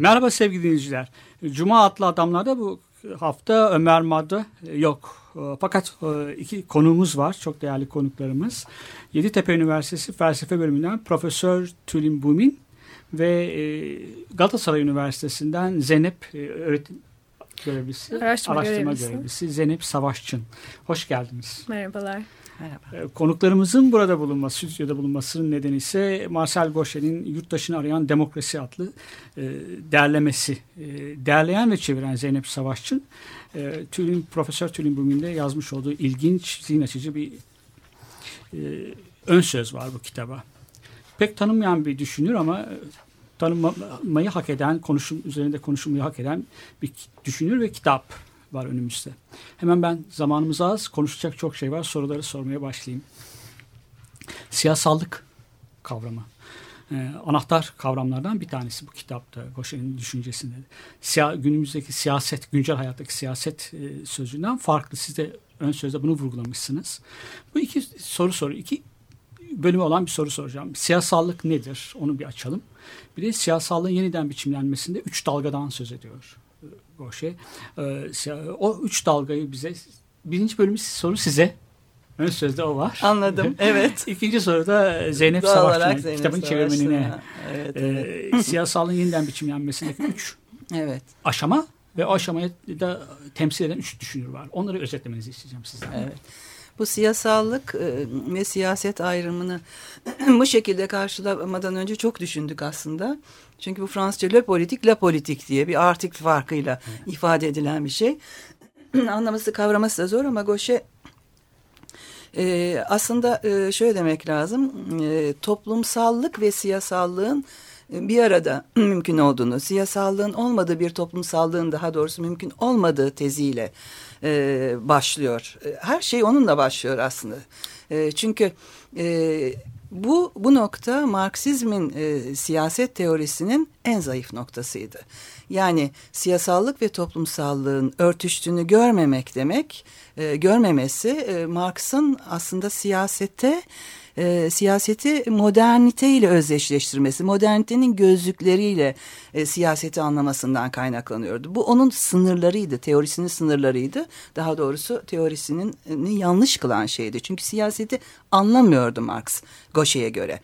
Merhaba sevgili dinleyiciler. Cuma adlı adamlarda bu hafta Ömer Madra yok. Fakat e, iki konuğumuz var. Çok değerli konuklarımız. Yeditepe Üniversitesi Felsefe Bölümünden Profesör Tülin Bumin ve e, Galatasaray Üniversitesi'nden Zeynep e, öğretim görevlisi, Araştırma görevlisi. görevlisi. Zeynep Savaşçın. Hoş geldiniz. Merhabalar. E, Konuklarımızın burada bulunması, stüdyoda bulunmasının nedeni ise Marcel Gauchet'in Yurttaşını Arayan Demokrasi adlı e, derlemesi. E, derleyen ve çeviren Zeynep Savaşçın, e, Tülin, Profesör Tülin Bumin'de yazmış olduğu ilginç, zihin açıcı bir e, ön söz var bu kitaba. Pek tanınmayan bir düşünür ama e, tanınmayı hak eden, konuşum üzerinde konuşulmayı hak eden bir düşünür ve kitap var önümüzde. Hemen ben zamanımız az, konuşacak çok şey var. Soruları sormaya başlayayım. Siyasallık kavramı. Ee, anahtar kavramlardan bir tanesi bu kitapta Gauchet'in düşüncesinde. Siya, günümüzdeki siyaset, güncel hayattaki siyaset e, sözcüğünden farklı. Siz de ön sözde bunu vurgulamışsınız. Bu iki soru soru, iki bölümü olan bir soru soracağım. Siyasallık nedir? Onu bir açalım. Bir de siyasallığın yeniden biçimlenmesinde üç dalgadan söz ediyor e, Gauchet. Ee, o üç dalgayı bize, birinci bölüm soru size. Ön sözde o var. Anladım. Evet. İkinci soruda Zeynep Savaşçı'nın kitabın çevirmenine Evet. evet. e, siyasallığın yeniden biçimlenmesindeki üç evet. aşama ve o aşamayı da temsil eden üç düşünür var. Onları özetlemenizi isteyeceğim sizden. Evet. Bu siyasallık e, ve siyaset ayrımını bu şekilde karşılamadan önce çok düşündük aslında. Çünkü bu Fransızca le politik, la politik diye bir artik farkıyla ifade edilen bir şey. Anlaması, kavraması da zor ama Gauchet e, aslında e, şöyle demek lazım. E, toplumsallık ve siyasallığın e, bir arada mümkün olduğunu, siyasallığın olmadığı bir toplumsallığın daha doğrusu mümkün olmadığı teziyle e, başlıyor. E, Her şey onunla başlıyor aslında. E, çünkü e, bu bu nokta Marksizmin e, siyaset teorisinin en zayıf noktasıydı. Yani siyasallık ve toplumsallığın örtüştüğünü görmemek demek, e, görmemesi e, Marx'ın aslında siyasete e, siyaseti modernite ile özdeşleştirmesi, modernitenin gözlükleriyle e, siyaseti anlamasından kaynaklanıyordu. Bu onun sınırlarıydı, teorisinin sınırlarıydı. Daha doğrusu teorisinin e, yanlış kılan şeydi. Çünkü siyaseti anlamıyordu Marx Gauchet'e göre.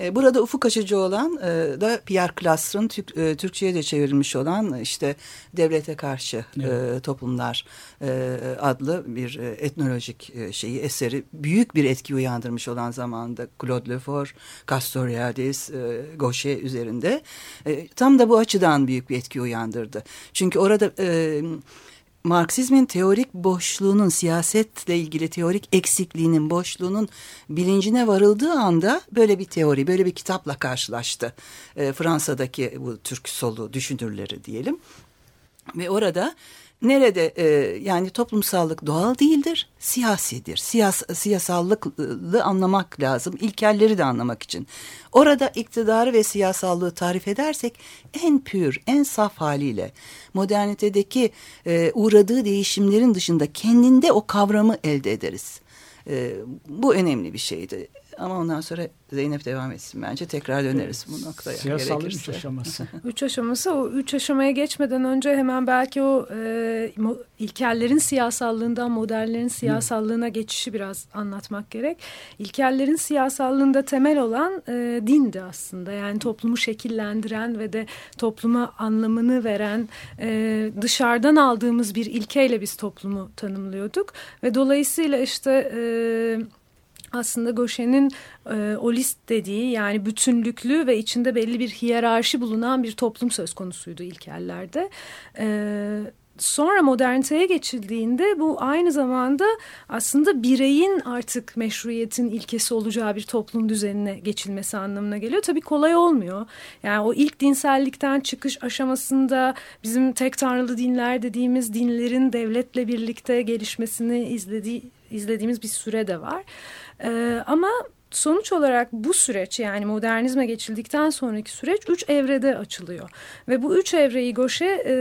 E, Burada ufuk açıcı olan e, da Pierre Türk, e, Türkçe'ye de çevrilmiş olan işte devlete karşı e, toplumlar e, adlı bir etnolojik e, şeyi eseri büyük bir etki uyandırmış olan zamanında Claude Lefort, Castoriadis, e, üzerinde e, tam da bu açıdan büyük bir etki uyandırdı. Çünkü orada e, Marksizmin teorik boşluğunun, siyasetle ilgili teorik eksikliğinin, boşluğunun bilincine varıldığı anda böyle bir teori, böyle bir kitapla karşılaştı. E, Fransa'daki bu Türk solu düşünürleri diyelim. Ve orada nerede e, yani toplumsallık doğal değildir, siyasidir. Siyas, siyasallıklı anlamak lazım, ilkelleri de anlamak için. Orada iktidarı ve siyasallığı tarif edersek en pür, en saf haliyle modernitedeki e, uğradığı değişimlerin dışında kendinde o kavramı elde ederiz. E, bu önemli bir şeydi. Ama ondan sonra Zeynep devam etsin bence. Tekrar döneriz bu noktaya Siyasallığın üç gerekirse. aşaması. Üç aşaması o üç aşamaya geçmeden önce hemen belki o e, ilkellerin siyasallığından modernlerin siyasallığına geçişi biraz anlatmak gerek. İlkellerin siyasallığında temel olan e, dindi aslında. Yani toplumu şekillendiren ve de topluma anlamını veren e, dışarıdan aldığımız bir ilkeyle biz toplumu tanımlıyorduk. Ve dolayısıyla işte... E, aslında Gauchet'in e, olist dediği yani bütünlüklü ve içinde belli bir hiyerarşi bulunan bir toplum söz konusuydu ilkellerde. E, sonra moderniteye geçildiğinde bu aynı zamanda aslında bireyin artık meşruiyetin ilkesi olacağı bir toplum düzenine geçilmesi anlamına geliyor. Tabii kolay olmuyor. Yani o ilk dinsellikten çıkış aşamasında bizim tek tanrılı dinler dediğimiz dinlerin devletle birlikte gelişmesini izlediği, izlediğimiz bir süre de var. Ee, ama sonuç olarak bu süreç yani modernizme geçildikten sonraki süreç üç evrede açılıyor. Ve bu üç evreyi Goşe e,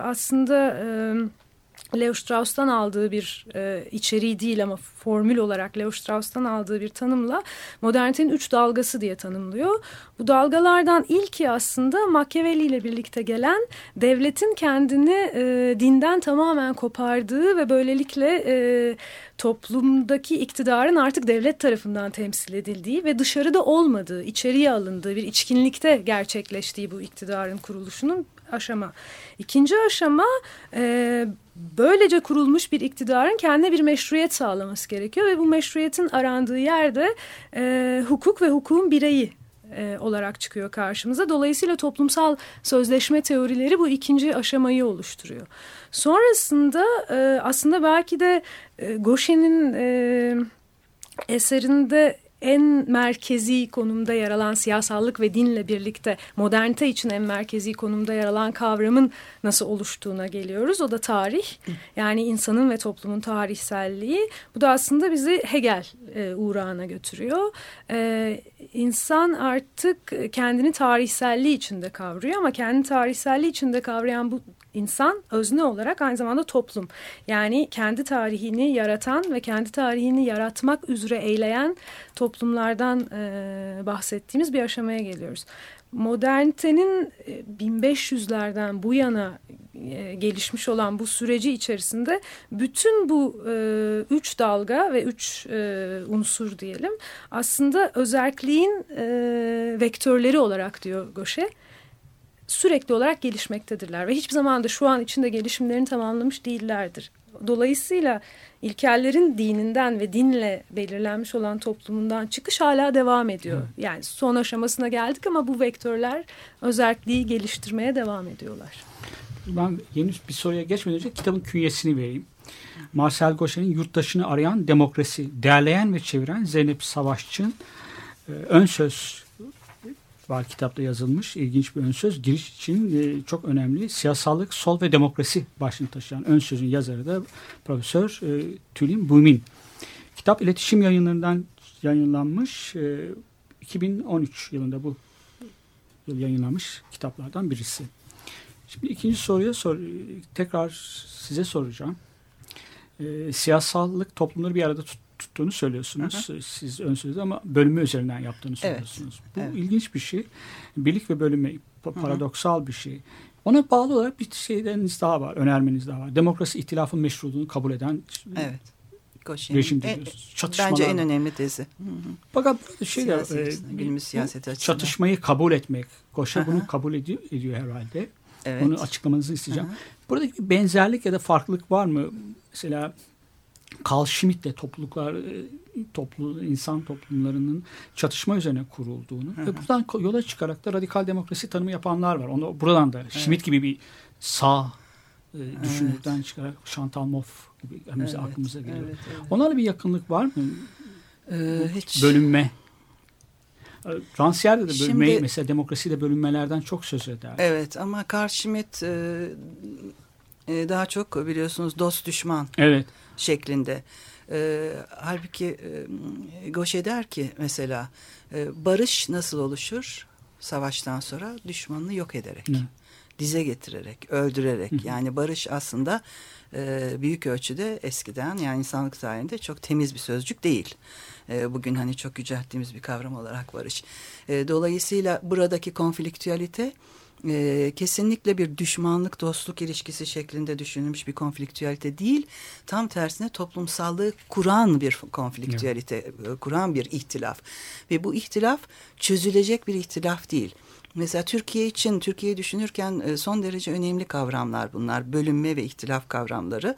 aslında... E, Leo Strauss'tan aldığı bir e, içeriği değil ama formül olarak Leo Strauss'tan aldığı bir tanımla modernitenin üç dalgası diye tanımlıyor. Bu dalgalardan ilki aslında Machiavelli ile birlikte gelen devletin kendini e, dinden tamamen kopardığı ve böylelikle e, toplumdaki iktidarın artık devlet tarafından temsil edildiği ve dışarıda olmadığı, içeriye alındığı bir içkinlikte gerçekleştiği bu iktidarın kuruluşunun aşama. İkinci aşama e, böylece kurulmuş bir iktidarın kendine bir meşruiyet sağlaması gerekiyor ve bu meşruiyetin arandığı yerde e, hukuk ve hukukun bireyi e, olarak çıkıyor karşımıza. Dolayısıyla toplumsal sözleşme teorileri bu ikinci aşamayı oluşturuyor. Sonrasında e, aslında belki de e, Goshen'in e, eserinde en merkezi konumda yer alan siyasallık ve dinle birlikte modernite için en merkezi konumda yer alan kavramın nasıl oluştuğuna geliyoruz. O da tarih. Yani insanın ve toplumun tarihselliği. Bu da aslında bizi Hegel e, uğrağına götürüyor. E, insan artık kendini tarihselliği içinde kavruyor ama kendi tarihselliği içinde kavrayan bu insan özne olarak aynı zamanda toplum. Yani kendi tarihini yaratan ve kendi tarihini yaratmak üzere eyleyen toplumlardan e, bahsettiğimiz bir aşamaya geliyoruz. Modernitenin 1500'lerden bu yana e, gelişmiş olan bu süreci içerisinde bütün bu e, üç dalga ve üç e, unsur diyelim aslında özelliğin e, vektörleri olarak diyor Goşe sürekli olarak gelişmektedirler ve hiçbir zaman da şu an içinde gelişimlerini tamamlamış değillerdir. Dolayısıyla ilkellerin dininden ve dinle belirlenmiş olan toplumundan çıkış hala devam ediyor. Evet. Yani son aşamasına geldik ama bu vektörler özelliği geliştirmeye devam ediyorlar. Ben yeni bir soruya geçmeden önce kitabın künyesini vereyim. Marcel Gauchet'in Yurttaşını Arayan Demokrasi, Derleyen ve Çeviren Zeynep Savaşçı'nın e, ön söz var kitapta yazılmış ilginç bir ön söz. Giriş için e, çok önemli. Siyasallık, sol ve demokrasi başlığını taşıyan ön sözün yazarı da Profesör e, Tülin Bumin. Kitap iletişim yayınlarından yayınlanmış. E, 2013 yılında bu yıl yayınlanmış kitaplardan birisi. Şimdi ikinci soruya sor, tekrar size soracağım. E, siyasallık toplumları bir arada tut, tuttuğunu söylüyorsunuz. Hı hı. Siz ön sözde ama bölümü üzerinden yaptığını söylüyorsunuz. Evet. Bu evet. ilginç bir şey. Birlik ve bölünme paradoksal hı hı. bir şey. Ona bağlı olarak bir şeyleriniz daha var, önermeniz daha var. Demokrasi ihtilafın meşruluğunu kabul eden evet. Koşin. rejim diyoruz. Bence en önemli tezi. Hı hı. Fakat şey de, e, siyaseti. Çatışmayı kabul etmek. Koşa bunu kabul ediyor, ediyor herhalde. Evet. Bunu açıklamanızı isteyeceğim. Hı hı. Buradaki bir benzerlik ya da farklılık var mı? Mesela Carl Schmitt'le topluluklar e, toplu insan toplumlarının çatışma üzerine kurulduğunu hı hı. ve buradan yola çıkarak da radikal demokrasi tanımı yapanlar var. Onu buradan da evet. Schmitt gibi bir sağ e, düşünürden evet. çıkarak Chantal Mouffe gibi evet. aklımıza geliyor. Evet, evet. Onlarla bir yakınlık var mı? Ee, hiç. Bölünme. Rancière de bölünmeyi Şimdi, mesela demokrasiyle bölünmelerden çok söz eder. Evet ama Carl Schmitt e, e, daha çok biliyorsunuz dost düşman. Evet şeklinde. E, halbuki e, Goşe der ki mesela e, barış nasıl oluşur? Savaştan sonra düşmanını yok ederek. Hı. Dize getirerek, öldürerek. Hı. Yani barış aslında e, büyük ölçüde eskiden yani insanlık tarihinde çok temiz bir sözcük değil. E, bugün hani çok yücelttiğimiz bir kavram olarak barış. E, dolayısıyla buradaki konfliktüalite e, kesinlikle bir düşmanlık dostluk ilişkisi şeklinde düşünülmüş bir konfliktüelite değil. Tam tersine toplumsallığı kuran bir konfliktüelite, evet. kuran bir ihtilaf. Ve bu ihtilaf çözülecek bir ihtilaf değil. Mesela Türkiye için, Türkiye'yi düşünürken son derece önemli kavramlar bunlar. Bölünme ve ihtilaf kavramları.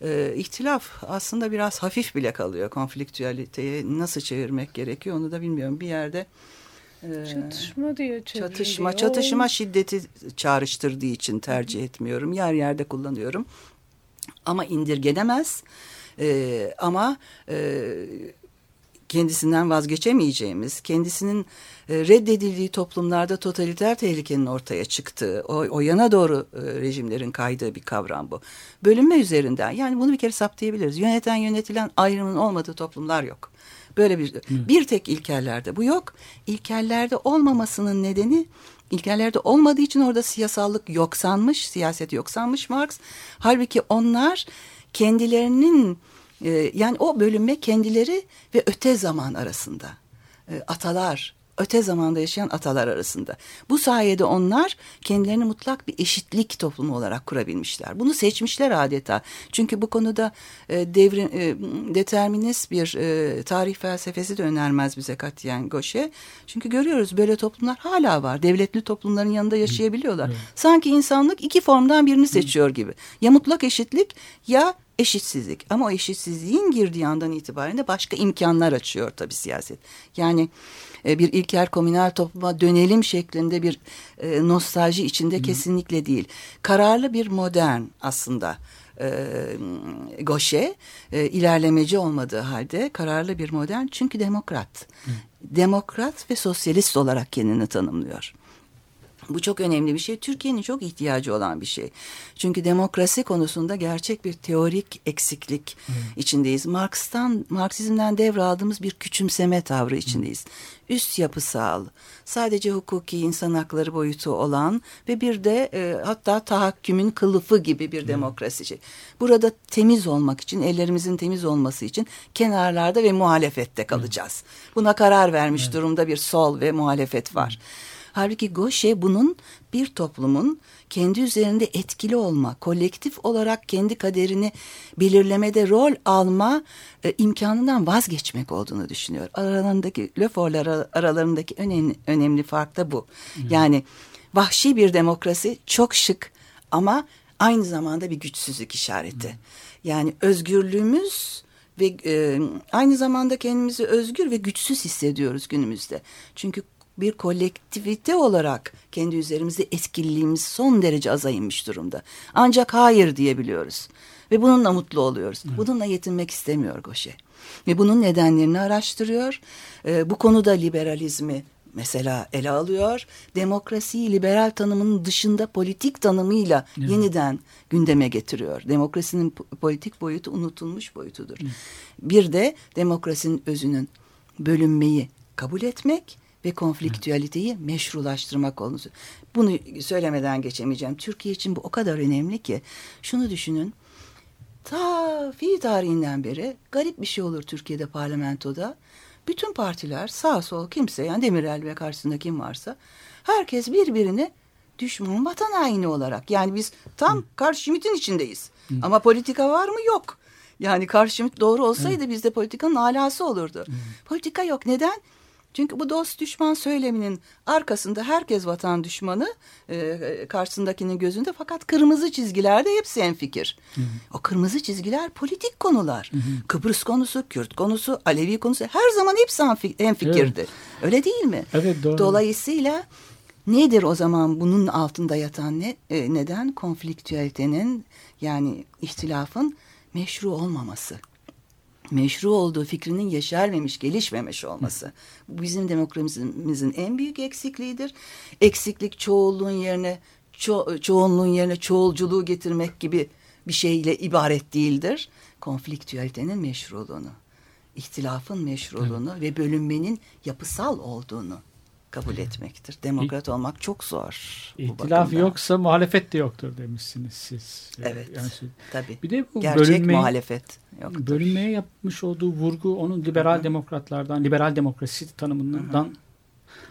E, ihtilaf aslında biraz hafif bile kalıyor. Konfliktüaliteye nasıl çevirmek gerekiyor onu da bilmiyorum. Bir yerde e, Çatışma diye çevriliyor. çatışma, çatışma şiddeti çağrıştırdığı için tercih etmiyorum. Yer yerde kullanıyorum. Ama indirgenemez. E, ama e, kendisinden vazgeçemeyeceğimiz, kendisinin e, reddedildiği toplumlarda totaliter tehlikenin ortaya çıktığı, o, o yana doğru e, rejimlerin kaydığı bir kavram bu. Bölünme üzerinden yani bunu bir kere saptayabiliriz. Yöneten yönetilen ayrımın olmadığı toplumlar yok. Böyle bir bir tek ilkellerde bu yok. İlkellerde olmamasının nedeni ilkellerde olmadığı için orada siyasallık yoksanmış, siyaset yoksanmış Marx. Halbuki onlar kendilerinin e, yani o bölünme kendileri ve öte zaman arasında. E, atalar, öte zamanda yaşayan atalar arasında. Bu sayede onlar kendilerini mutlak bir eşitlik toplumu olarak kurabilmişler. Bunu seçmişler adeta. Çünkü bu konuda e, devrim, e, determinist bir e, tarih felsefesi de önermez bize katiyen Goşe. Çünkü görüyoruz böyle toplumlar hala var. Devletli toplumların yanında yaşayabiliyorlar. Sanki insanlık iki formdan birini seçiyor gibi. Ya mutlak eşitlik ya eşitsizlik. Ama o eşitsizliğin girdiği andan itibaren de başka imkanlar açıyor tabii siyaset. Yani e, bir ilkel komünal topluma dönelim şeklinde bir e, nostalji içinde kesinlikle değil. Kararlı bir modern aslında e, Goşe e, ilerlemeci olmadığı halde kararlı bir modern çünkü demokrat. Demokrat ve sosyalist olarak kendini tanımlıyor. Bu çok önemli bir şey. Türkiye'nin çok ihtiyacı olan bir şey. Çünkü demokrasi konusunda gerçek bir teorik eksiklik içindeyiz. Marx'tan, Marksizmden devraldığımız bir küçümseme tavrı içindeyiz. Üst yapısal, sadece hukuki insan hakları boyutu olan ve bir de e, hatta tahakkümün kılıfı gibi bir demokrasi. Burada temiz olmak için, ellerimizin temiz olması için kenarlarda ve muhalefette kalacağız. Buna karar vermiş durumda bir sol ve muhalefet var. Halbuki Gauche bunun bir toplumun kendi üzerinde etkili olma, kolektif olarak kendi kaderini belirlemede rol alma e, imkanından vazgeçmek olduğunu düşünüyor. Aralarındaki Löfor'la ara- aralarındaki önemli, önemli fark da bu. Yani vahşi bir demokrasi çok şık ama aynı zamanda bir güçsüzlük işareti. Yani özgürlüğümüz ve e, aynı zamanda kendimizi özgür ve güçsüz hissediyoruz günümüzde. Çünkü bir kolektivite olarak kendi üzerimizde etkililiğimiz son derece aza inmiş durumda. Ancak hayır diyebiliyoruz ve bununla mutlu oluyoruz. Bununla yetinmek istemiyor Goşe. Ve bunun nedenlerini araştırıyor. Ee, bu konuda liberalizmi mesela ele alıyor. Demokrasiyi liberal tanımının dışında politik tanımıyla yeniden gündeme getiriyor. Demokrasinin po- politik boyutu unutulmuş boyutudur. Bir de demokrasinin özünün bölünmeyi kabul etmek ve konfliktüeliteyi meşrulaştırmak olduğunu. Bunu söylemeden geçemeyeceğim. Türkiye için bu o kadar önemli ki şunu düşünün. Ta fi tarihinden beri garip bir şey olur Türkiye'de parlamentoda. Bütün partiler sağ sol kimse yani Demirel ve karşısında kim varsa herkes birbirini düşman vatan haini olarak yani biz tam karşı Schmitt'in içindeyiz. Ama politika var mı? Yok. Yani karşı Schmitt doğru olsaydı bizde politikanın alası olurdu. Politika yok. Neden? Çünkü bu dost düşman söyleminin arkasında herkes vatan düşmanı e, karşısındakinin gözünde fakat kırmızı çizgilerde hepsi en fikir. O kırmızı çizgiler politik konular. Kıbrıs konusu, Kürt konusu, Alevi konusu her zaman hepsi en fikirdi. Öyle değil mi? Evet, doğru. Dolayısıyla nedir o zaman bunun altında yatan ne, e, neden? Konfliktüelitenin yani ihtilafın meşru olmaması meşru olduğu fikrinin yeşermemiş, gelişmemiş olması. Bu bizim demokrasimizin en büyük eksikliğidir. Eksiklik çoğulluğun yerine ço çoğunluğun yerine çoğulculuğu getirmek gibi bir şeyle ibaret değildir. Konfliktüelitenin meşruluğunu, ihtilafın meşruluğunu ve bölünmenin yapısal olduğunu kabul etmektir. Demokrat olmak çok zor. İhtilaf yoksa muhalefet de yoktur demişsiniz siz. Evet. Yani, Tabii. bir de bu Gerçek bölünmeyi- muhalefet yoktur. bölünmeye yapmış olduğu vurgu onun liberal demokratlardan, liberal demokrasi tanımından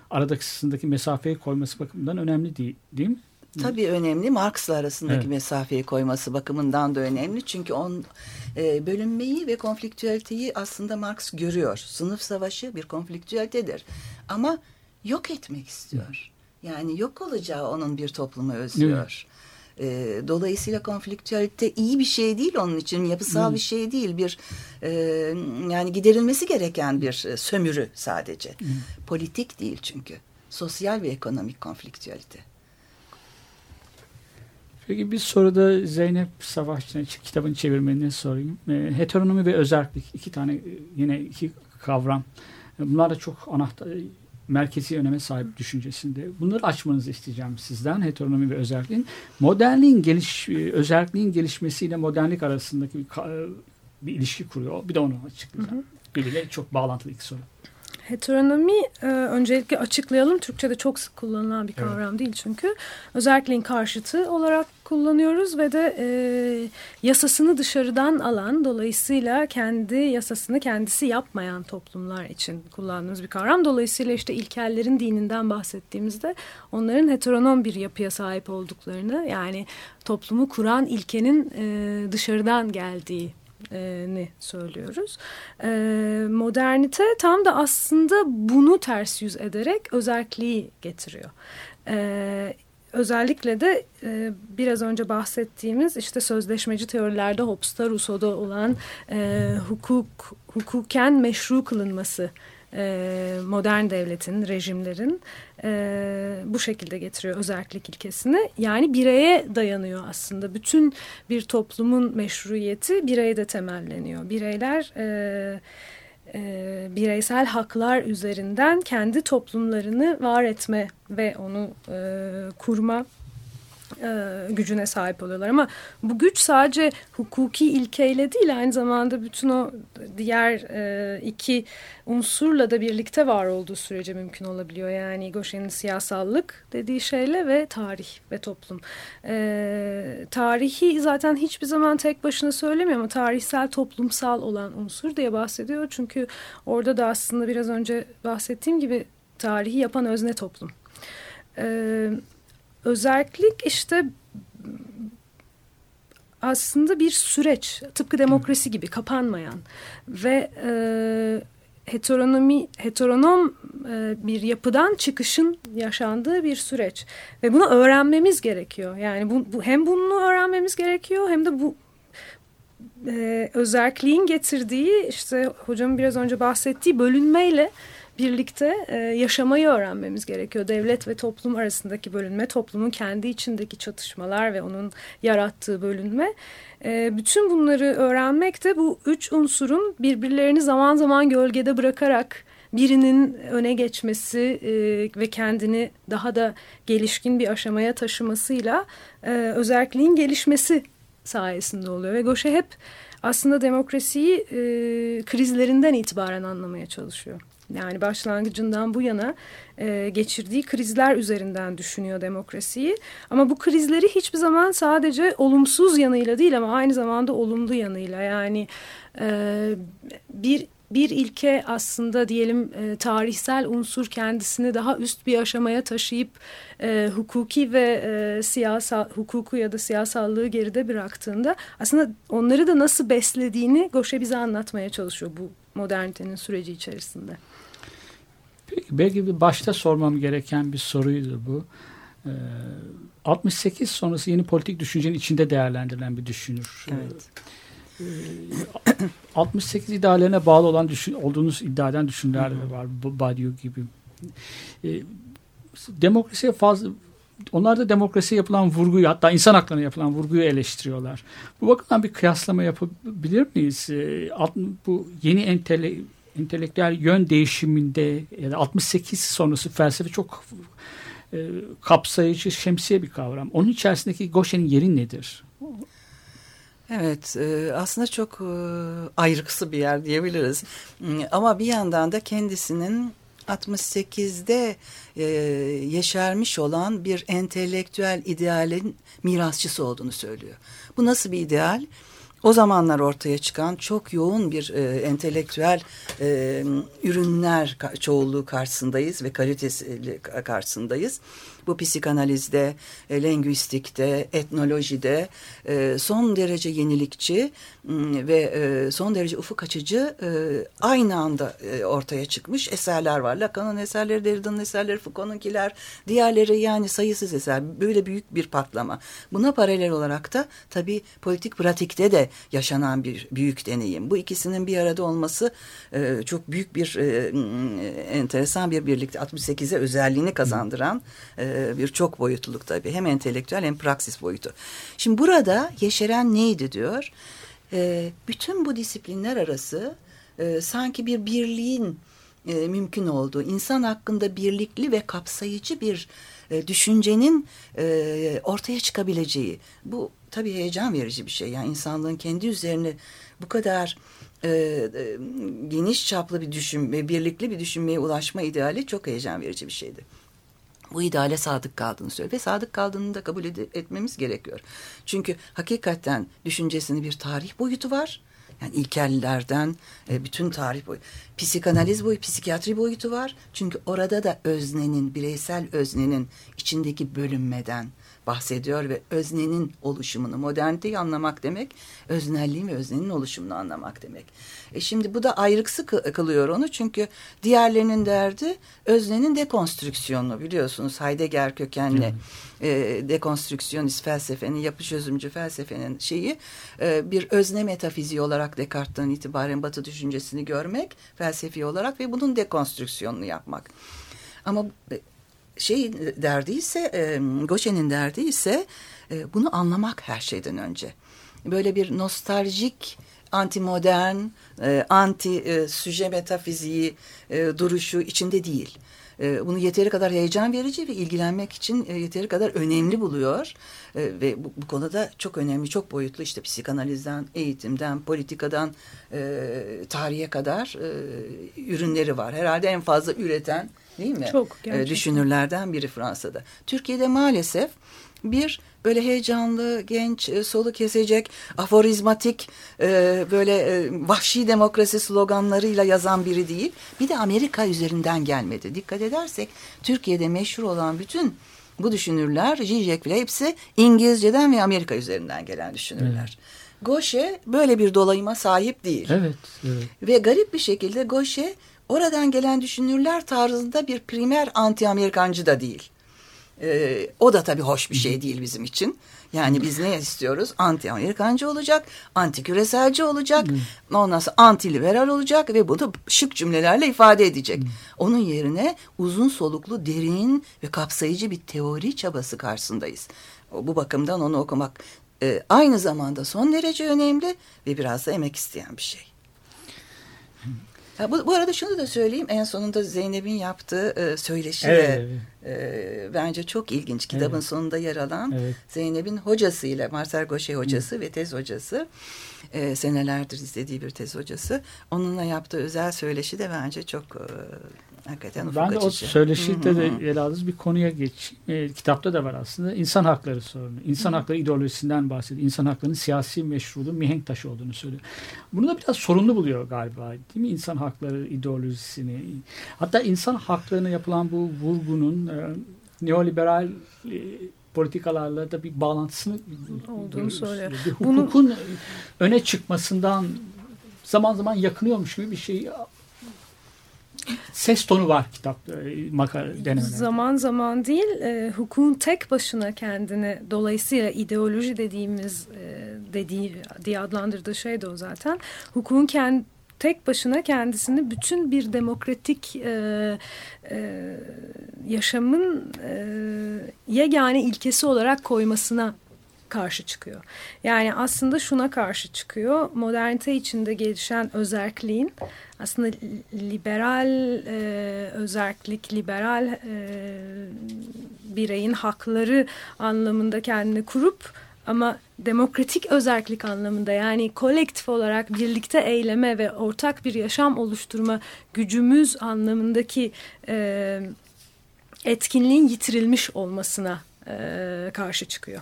aradaki mesafeyi koyması bakımından önemli değil, değil mi? Tabii önemli. Marx'la arasındaki Evet. mesafeyi koyması bakımından da önemli. Çünkü on e, bölünmeyi ve konfliktüeliteyi aslında Marx görüyor. Sınıf savaşı bir konfliktüelitedir. Ama yok etmek istiyor. Yani yok olacağı onun bir toplumu özlüyor. E, dolayısıyla konfliktüelite iyi bir şey değil onun için yapısal bir şey değil bir e, yani giderilmesi gereken bir e, sömürü sadece. Politik değil çünkü sosyal ve ekonomik konfliktüelite. Peki bir soruda Zeynep Savaşçı'na kitabın çevirmenine sorayım. E, heteronomi ve özellik iki tane e, yine iki kavram. E, bunlar da çok anahtar merkezi öneme sahip düşüncesinde. Bunları açmanızı isteyeceğim sizden. Heteronomi ve özelliğin. Modernliğin geliş, e, özelliğin gelişmesiyle modernlik arasındaki bir, bir ilişki kuruyor. Bir de onu açıklayacağım. Birbiriyle çok bağlantılı iki soru. Heteronomi e, öncelikle açıklayalım. Türkçe'de çok sık kullanılan bir kavram evet. değil çünkü. Özelliğin karşıtı olarak kullanıyoruz ve de e, yasasını dışarıdan alan dolayısıyla kendi yasasını kendisi yapmayan toplumlar için kullandığımız bir kavram. Dolayısıyla işte ilkellerin dininden bahsettiğimizde onların heteronom bir yapıya sahip olduklarını yani toplumu kuran ilkenin e, dışarıdan geldiği ni söylüyoruz. E, modernite tam da aslında bunu ters yüz ederek özelliği getiriyor. E, özellikle de e, biraz önce bahsettiğimiz işte sözleşmeci teorilerde Hobbes'ta Rousseau'da olan e, hukuk hukuken meşru kılınması e, modern devletin, rejimlerin e, bu şekilde getiriyor özellik ilkesini. Yani bireye dayanıyor aslında. Bütün bir toplumun meşruiyeti bireyde temelleniyor. Bireyler e, e, bireysel haklar üzerinden kendi toplumlarını var etme ve onu e, kurma e, gücüne sahip oluyorlar. Ama bu güç sadece hukuki ilkeyle değil aynı zamanda bütün o diğer e, iki unsurla da birlikte var olduğu sürece mümkün olabiliyor. Yani Goshen'in siyasallık dediği şeyle ve tarih ve toplum. E, tarihi zaten hiçbir zaman tek başına söylemiyor ama tarihsel toplumsal olan unsur diye bahsediyor. Çünkü orada da aslında biraz önce bahsettiğim gibi tarihi yapan özne toplum. Evet özellik işte aslında bir süreç. Tıpkı demokrasi gibi kapanmayan. Ve e, heteronomi heteronom e, bir yapıdan çıkışın yaşandığı bir süreç. Ve bunu öğrenmemiz gerekiyor. Yani bu, bu hem bunu öğrenmemiz gerekiyor hem de bu e, özelliğin getirdiği işte hocamın biraz önce bahsettiği bölünmeyle birlikte e, yaşamayı öğrenmemiz gerekiyor. Devlet ve toplum arasındaki bölünme, toplumun kendi içindeki çatışmalar ve onun yarattığı bölünme. E, bütün bunları öğrenmek de bu üç unsurun birbirlerini zaman zaman gölgede bırakarak birinin öne geçmesi e, ve kendini daha da gelişkin bir aşamaya taşımasıyla e, özelliğin gelişmesi sayesinde oluyor. Ve Goşe hep aslında demokrasiyi e, krizlerinden itibaren anlamaya çalışıyor. Yani başlangıcından bu yana e, geçirdiği krizler üzerinden düşünüyor demokrasiyi. Ama bu krizleri hiçbir zaman sadece olumsuz yanıyla değil ama aynı zamanda olumlu yanıyla. Yani e, bir bir ilke aslında diyelim e, tarihsel unsur kendisini daha üst bir aşamaya taşıyıp e, hukuki ve e, siyasal hukuku ya da siyasallığı geride bıraktığında aslında onları da nasıl beslediğini Goşe bize anlatmaya çalışıyor bu modernitenin süreci içerisinde. Belki bir başta sormam gereken bir soruydu bu. Ee, 68 sonrası yeni politik düşüncenin içinde değerlendirilen bir düşünür. Evet. Ee, 68 ideallerine bağlı olan düşün, olduğunuz iddia eden düşünürler de var. Badiou gibi. Ee, demokrasiye fazla onlar da demokrasiye yapılan vurguyu hatta insan haklarına yapılan vurguyu eleştiriyorlar. Bu bakımdan bir kıyaslama yapabilir miyiz? Ee, bu yeni entele, entelektüel yön değişiminde yani 68 sonrası felsefe çok e, kapsayıcı, şemsiye bir kavram. Onun içerisindeki Goshen'in yeri nedir? Evet e, aslında çok e, ayrıksı bir yer diyebiliriz. Ama bir yandan da kendisinin 68'de e, yeşermiş olan bir entelektüel idealin mirasçısı olduğunu söylüyor. Bu nasıl bir ideal? O zamanlar ortaya çıkan çok yoğun bir e, entelektüel e, ürünler çoğunluğu karşısındayız ve kalitesi karşısındayız. Bu psikanalizde, e, lingüistikte, etnolojide e, son derece yenilikçi m, ve e, son derece ufuk açıcı e, aynı anda e, ortaya çıkmış eserler var. Lacan'ın eserleri, Derrida'nın eserleri, Foucault'unkiler, diğerleri yani sayısız eser. Böyle büyük bir patlama. Buna paralel olarak da tabii politik pratikte de yaşanan bir büyük deneyim. Bu ikisinin bir arada olması e, çok büyük bir e, enteresan bir birlikte 68'e özelliğini kazandıran e, bir çok boyutluluk tabii. Hem entelektüel hem praksis boyutu. Şimdi burada yeşeren neydi diyor. E, bütün bu disiplinler arası e, sanki bir birliğin e, mümkün olduğu, insan hakkında birlikli ve kapsayıcı bir e, düşüncenin e, ortaya çıkabileceği. Bu tabii heyecan verici bir şey. Yani insanlığın kendi üzerine bu kadar e, e, geniş çaplı bir düşün ve birlikli bir düşünmeye ulaşma ideali çok heyecan verici bir şeydi. Bu ideale sadık kaldığını söylüyor ve sadık kaldığını da kabul ed- etmemiz gerekiyor. Çünkü hakikaten düşüncesinin bir tarih boyutu var. Yani ilkellerden e, bütün tarih boyu. Psikanaliz boyu, psikiyatri boyutu var. Çünkü orada da öznenin, bireysel öznenin içindeki bölünmeden bahsediyor ve öznenin oluşumunu, moderniteyi anlamak demek, öznelliğin ve öznenin oluşumunu anlamak demek. E şimdi bu da ayrıksı kı- kılıyor onu çünkü diğerlerinin derdi öznenin dekonstrüksiyonu biliyorsunuz Heidegger kökenli e, dekonstrüksiyonist felsefenin, yapı çözümcü felsefenin şeyi e, bir özne metafiziği olarak Descartes'ten itibaren Batı düşüncesini görmek felsefi olarak ve bunun dekonstrüksiyonunu yapmak. Ama şey derdi ise e, Goshen'in derdi ise e, bunu anlamak her şeyden önce. Böyle bir nostaljik antimodern, e, anti e, süje metafiziği e, duruşu içinde değil. E, bunu yeteri kadar heyecan verici ve ilgilenmek için e, yeteri kadar önemli buluyor. E, ve bu, bu konuda çok önemli, çok boyutlu işte psikanalizden, eğitimden, politikadan, e, tarihe kadar e, ürünleri var. Herhalde en fazla üreten değil mi? Çok, E, gerçekten. düşünürlerden biri Fransa'da. Türkiye'de maalesef bir böyle heyecanlı, genç, e, solu kesecek, aforizmatik, e, böyle e, vahşi demokrasi sloganlarıyla yazan biri değil. Bir de Amerika üzerinden gelmedi. Dikkat edersek Türkiye'de meşhur olan bütün bu düşünürler, Zizek bile hepsi İngilizceden ve Amerika üzerinden gelen düşünürler. Gauche böyle bir dolayıma sahip değil. Evet. evet. Ve garip bir şekilde Gauche oradan gelen düşünürler tarzında bir primer anti-Amerikancı da değil. Ee, o da tabii hoş bir şey değil bizim için. Yani biz ne istiyoruz? Anti-Amerikancı olacak, anti-küreselci olacak, ondan sonra anti-liberal olacak ve bunu şık cümlelerle ifade edecek. Onun yerine uzun soluklu, derin ve kapsayıcı bir teori çabası karşısındayız. Bu bakımdan onu okumak e, aynı zamanda son derece önemli ve biraz da emek isteyen bir şey. Ha, bu, bu arada şunu da söyleyeyim. En sonunda Zeynep'in yaptığı e, söyleşi Evet, de e, bence çok ilginç. Kitabın Evet. sonunda yer alan Evet. Zeynep'in hocasıyla Marcel Gaucher hocası ve tez hocası e, senelerdir izlediği bir tez hocası. Onunla yaptığı özel söyleşi de bence çok e, hakikaten Ben de o söyleşide de ele aldığınız bir konuya geç. E, kitapta da var aslında. İnsan hakları sorunu. İnsan hakları ideolojisinden bahsediyor. İnsan haklarının siyasi meşruluğun mihenk taşı olduğunu söylüyor. Bunu da biraz sorunlu buluyor galiba. Değil mi? İnsan hakları ideolojisini. Hatta insan haklarına yapılan bu vurgunun e, neoliberal e, politikalarla da bir bağlantısını Olduğunu söylüyor. Bir Bunu- hukukun öne çıkmasından zaman zaman yakınıyormuş gibi bir şey ses tonu var kitapta e, denemelerde. Zaman zaman değil, e, hukukun tek başına kendini dolayısıyla ideoloji dediğimiz e, dediği diye adlandırdığı şey de o zaten. Hukukun kendi tek başına kendisini bütün bir demokratik e, e, yaşamın e, yegane ilkesi olarak koymasına karşı çıkıyor. Yani aslında şuna karşı çıkıyor. Modernite içinde gelişen özerkliğin aslında liberal e, özerklik, liberal e, bireyin hakları anlamında kendini kurup ama demokratik özerklik anlamında yani kolektif olarak birlikte eyleme ve ortak bir yaşam oluşturma gücümüz anlamındaki e, etkinliğin yitirilmiş olmasına e, karşı çıkıyor.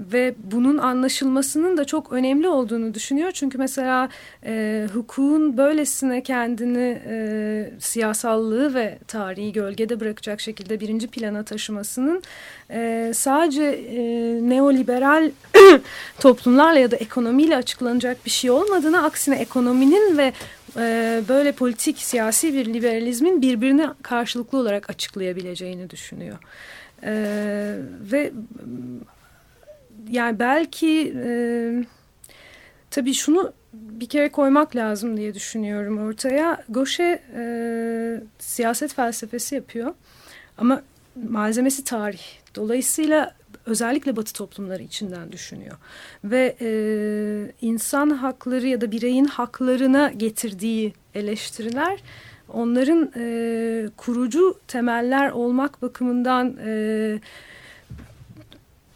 Ve bunun anlaşılmasının da çok önemli olduğunu düşünüyor. Çünkü mesela e, hukukun böylesine kendini e, siyasallığı ve tarihi gölgede bırakacak şekilde birinci plana taşımasının e, sadece e, neoliberal toplumlarla ya da ekonomiyle açıklanacak bir şey olmadığını aksine ekonominin ve e, böyle politik siyasi bir liberalizmin birbirine karşılıklı olarak açıklayabileceğini düşünüyor. E, ve yani belki e, tabii şunu bir kere koymak lazım diye düşünüyorum ortaya. Gauche e, siyaset felsefesi yapıyor ama malzemesi tarih. Dolayısıyla özellikle Batı toplumları içinden düşünüyor. Ve e, insan hakları ya da bireyin haklarına getirdiği eleştiriler onların e, kurucu temeller olmak bakımından e,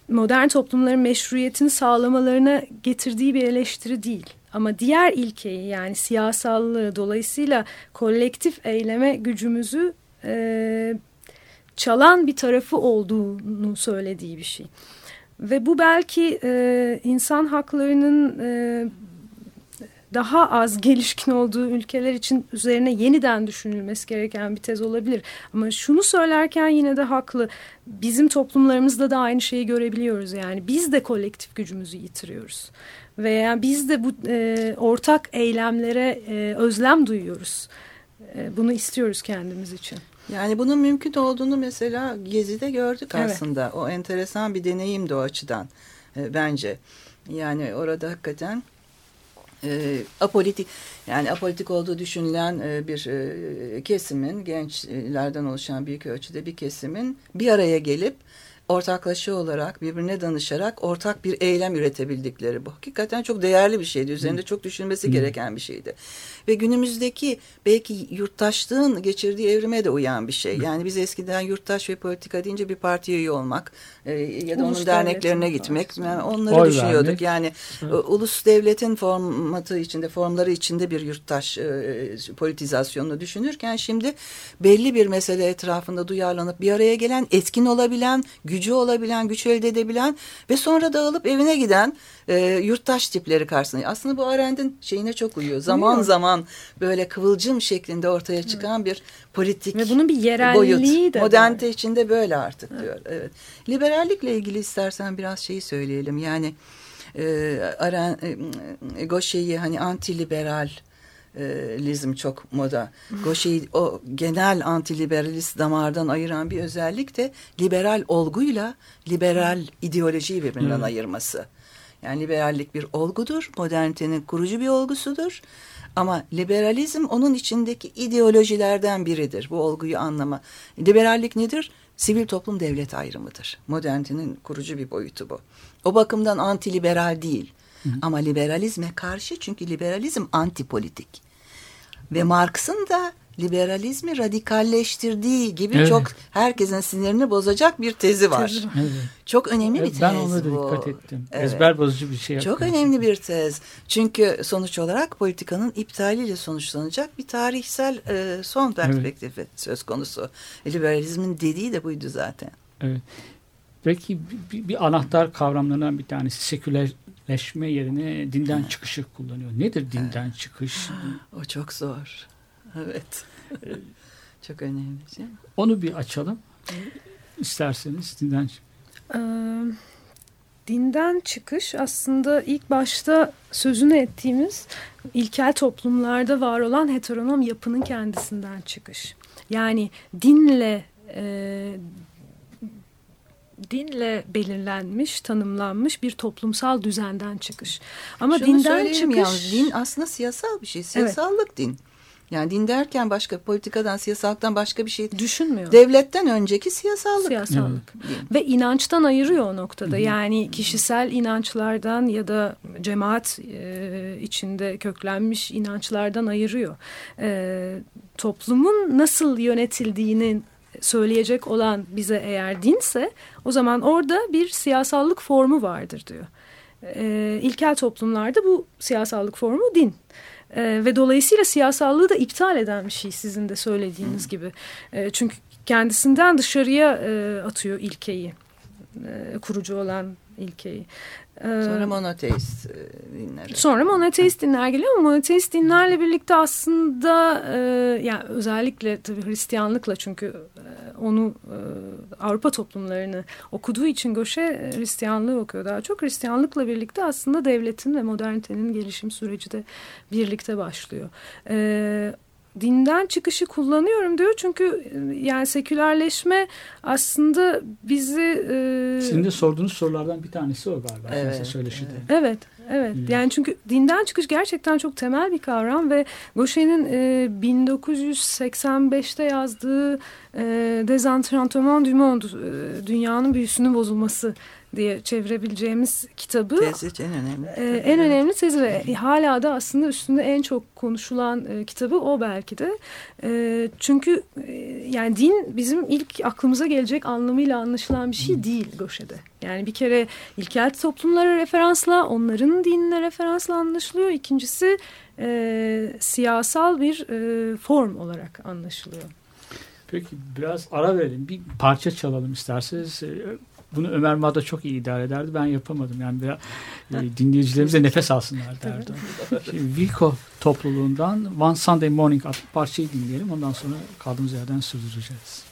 modern toplumların meşruiyetini sağlamalarına getirdiği bir eleştiri değil. Ama diğer ilkeyi yani siyasallığı dolayısıyla kolektif eyleme gücümüzü e, çalan bir tarafı olduğunu söylediği bir şey. Ve bu belki e, insan haklarının e, daha az gelişkin olduğu ülkeler için üzerine yeniden düşünülmesi gereken bir tez olabilir. Ama şunu söylerken yine de haklı. Bizim toplumlarımızda da aynı şeyi görebiliyoruz. Yani biz de kolektif gücümüzü yitiriyoruz. Veya biz de bu e, ortak eylemlere e, özlem duyuyoruz. E, bunu istiyoruz kendimiz için. Yani bunun mümkün olduğunu mesela Gezi'de gördük Evet. aslında. O enteresan bir deneyimdi o açıdan e, bence. Yani orada hakikaten e, apolitik yani apolitik olduğu düşünülen e, bir e, kesimin gençlerden oluşan büyük ölçüde bir kesimin bir araya gelip ortaklaşa olarak birbirine danışarak ortak bir eylem üretebildikleri bu. Hakikaten çok değerli bir şeydi. Üzerinde çok düşünmesi gereken bir şeydi. Ve günümüzdeki belki yurttaşlığın geçirdiği evrime de uyan bir şey. Yani biz eskiden yurttaş ve politika deyince bir partiye üye olmak e, ya da Ulus onun derneklerine devletin gitmek. Yani onları Oy düşünüyorduk. vermek. Yani e, ulus devletin formatı içinde, formları içinde bir yurttaş e, politizasyonunu düşünürken şimdi belli bir mesele etrafında duyarlanıp bir araya gelen, etkin olabilen, gücü olabilen, güç elde edebilen ve sonra dağılıp evine giden e, yurttaş tipleri karşısında. Aslında bu Arendt'in şeyine çok uyuyor. Zaman zaman böyle kıvılcım şeklinde ortaya çıkan bir politik Ve bunun bir boyut. yerelliği de var. Modernite içinde böyle artık diyor. Evet. Liberallikle ilgili istersen biraz şeyi söyleyelim. Yani e, Aren, e, Gauche'yi hani antiliberal e, lizm çok moda. Gauche'yi o genel antiliberalist damardan ayıran bir özellik de liberal olguyla liberal ideolojiyi birbirinden ayırması. Yani liberallik bir olgudur. Modernitenin kurucu bir olgusudur. Ama liberalizm onun içindeki ideolojilerden biridir. Bu olguyu anlama. Liberallik nedir? Sivil toplum devlet ayrımıdır. Modernitenin kurucu bir boyutu bu. O bakımdan antiliberal değil. Ama liberalizme karşı çünkü liberalizm antipolitik. Ve Marx'ın da liberalizmi radikalleştirdiği gibi Evet. çok herkesin sinirini bozacak bir tezi var. Tezi. Evet. Çok önemli bir Evet, tez ben ona da bu. dikkat ettim. Evet. Ezber bozucu bir şey Çok önemli bir tez. Çünkü sonuç olarak politikanın iptaliyle sonuçlanacak bir tarihsel e, son perspektifi söz konusu. Liberalizmin dediği de buydu zaten. Evet. Peki bir, bir anahtar kavramlarından bir tanesi sekülerleşme yerine dinden çıkışı kullanıyor. Nedir dinden çıkış? O çok zor. Evet. çok önemli. değil mi? Onu bir açalım. İsterseniz dinden Ee, dinden çıkış aslında ilk başta sözünü ettiğimiz ilkel toplumlarda var olan heteronom yapının kendisinden çıkış. Yani dinle e, dinle belirlenmiş, tanımlanmış bir toplumsal düzenden çıkış. Ama Şunu dinden çıkış yalnız, din aslında siyasal bir şey. Siyasallık din. Yani din derken başka politikadan, siyasallıktan başka bir şey. düşünmüyor. Devletten önceki siyasallık. Siyasallık. Din. Ve inançtan ayırıyor o noktada. Yani kişisel inançlardan ya da cemaat e, içinde köklenmiş inançlardan ayırıyor. E, toplumun nasıl yönetildiğini söyleyecek olan bize eğer dinse o zaman orada bir siyasallık formu vardır diyor. E, ilkel toplumlarda bu siyasallık formu din. E, ve dolayısıyla siyasallığı da iptal eden bir şey sizin de söylediğiniz gibi. E, çünkü kendisinden dışarıya e, atıyor ilkeyi e, kurucu olan ilkeyi. Sonra monoteist e, dinler. Sonra monoteist dinler geliyor ama monoteist dinlerle birlikte aslında e, yani özellikle tabii Hristiyanlıkla çünkü e, onu e, Avrupa toplumlarını okuduğu için Göşe e, Hristiyanlığı okuyor daha çok. Hristiyanlıkla birlikte aslında devletin ve modernitenin gelişim süreci de birlikte başlıyor. E, dinden çıkışı kullanıyorum diyor çünkü e, yani sekülerleşme aslında bizi e, Sizin de sorduğunuz sorulardan bir tanesi o galiba. Evet, Evet, söyleşide. Evet, evet. Hmm. Yani çünkü dinden çıkış gerçekten çok temel bir kavram ve Gauchet'in e, 1985'te yazdığı e, Desenchantement du Monde, e, Dünyanın Büyüsünün Bozulması diye çevirebileceğimiz kitabı Tezi en önemli. ee, en önemli tezi ve hala da aslında üstünde en çok konuşulan e, kitabı o belki de. E, çünkü e, yani din bizim ilk aklımıza gelecek anlamıyla anlaşılan bir şey değil Göşe'de. Yani bir kere ilkel toplumlara referansla, onların dinine referansla anlaşılıyor. İkincisi e, siyasal bir e, form olarak anlaşılıyor. Peki biraz ara verelim. Bir parça çalalım isterseniz. Bunu Ömer Mada çok iyi idare ederdi. Ben yapamadım. Yani biraz e, dinleyicilerimiz de nefes alsınlar derdi. Şimdi Wilco topluluğundan One Sunday Morning adlı parçayı dinleyelim. Ondan sonra kaldığımız yerden sürdüreceğiz.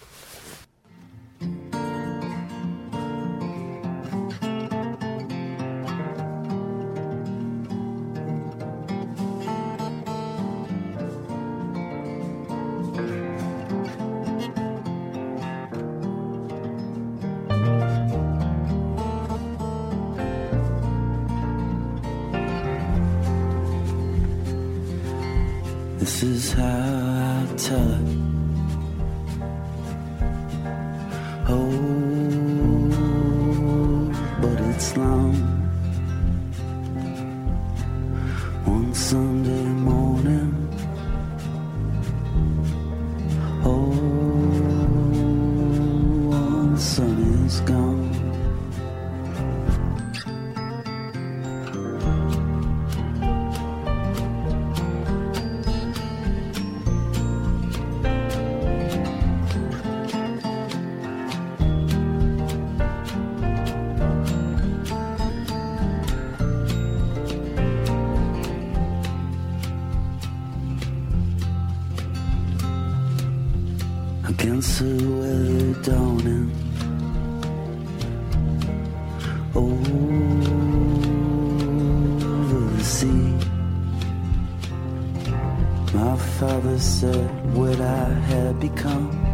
Against the weather dawning. Over the sea, my father said what I had become.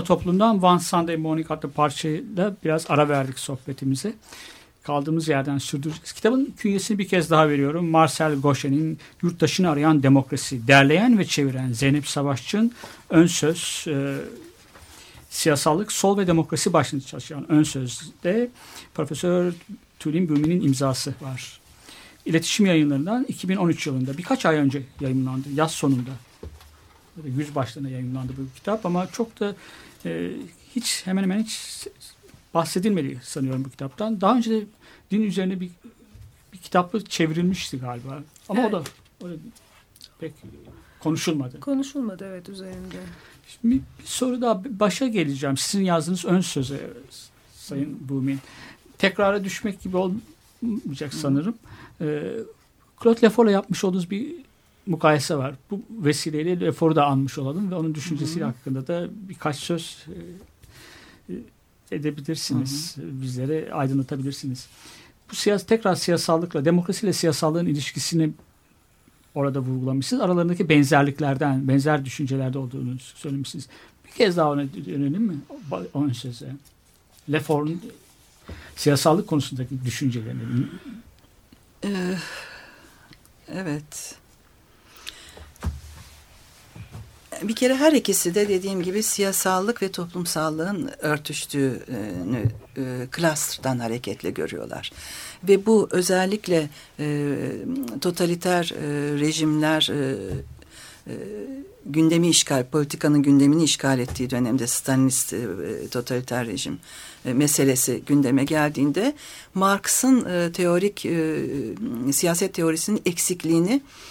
Wilco toplumdan One Sunday Morning adlı parçayla biraz ara verdik sohbetimize. Kaldığımız yerden sürdüreceğiz. Kitabın künyesini bir kez daha veriyorum. Marcel Gauchet'in Yurttaşını Arayan Demokrasi. Derleyen ve çeviren Zeynep Savaşçı'nın ön söz, e, siyasallık, sol ve demokrasi başlığında çalışan ön sözde Profesör Tülin Bümi'nin imzası var. İletişim yayınlarından 2013 yılında birkaç ay önce yayınlandı. Yaz sonunda. Yüz başlarına yayınlandı bu kitap ama çok da e, hiç hemen hemen hiç bahsedilmedi sanıyorum bu kitaptan. Daha önce de din üzerine bir, bir kitaplı çevrilmişti galiba. Ama o da o da pek konuşulmadı. Konuşulmadı evet üzerinde. Şimdi bir, soru daha başa geleceğim. Sizin yazdığınız ön söze Sayın Bumin. Tekrara düşmek gibi olmayacak sanırım. Ee, Claude Lefort'la yapmış olduğunuz bir mukayese var. Bu vesileyle Lefort'u da anmış olalım ve onun düşüncesi hakkında da birkaç söz e, edebilirsiniz. Bizlere aydınlatabilirsiniz. Bu siyasi, tekrar siyasallıkla, demokrasiyle siyasallığın ilişkisini orada vurgulamışsınız. Aralarındaki benzerliklerden, benzer düşüncelerde olduğunu söylemişsiniz. Bir kez daha ona dönelim mi? Onun söze. Lefort'un siyasallık konusundaki düşüncelerini. Ee, evet. Bir kere her ikisi de dediğim gibi siyasallık ve toplumsallığın örtüştüğünü e, klastrdan hareketle görüyorlar. Ve bu özellikle e, totaliter e, rejimler e, e, gündemi işgal, politikanın gündemini işgal ettiği dönemde Stalinist e, totaliter rejim e, meselesi gündeme geldiğinde Marx'ın e, teorik e, siyaset teorisinin eksikliğini e,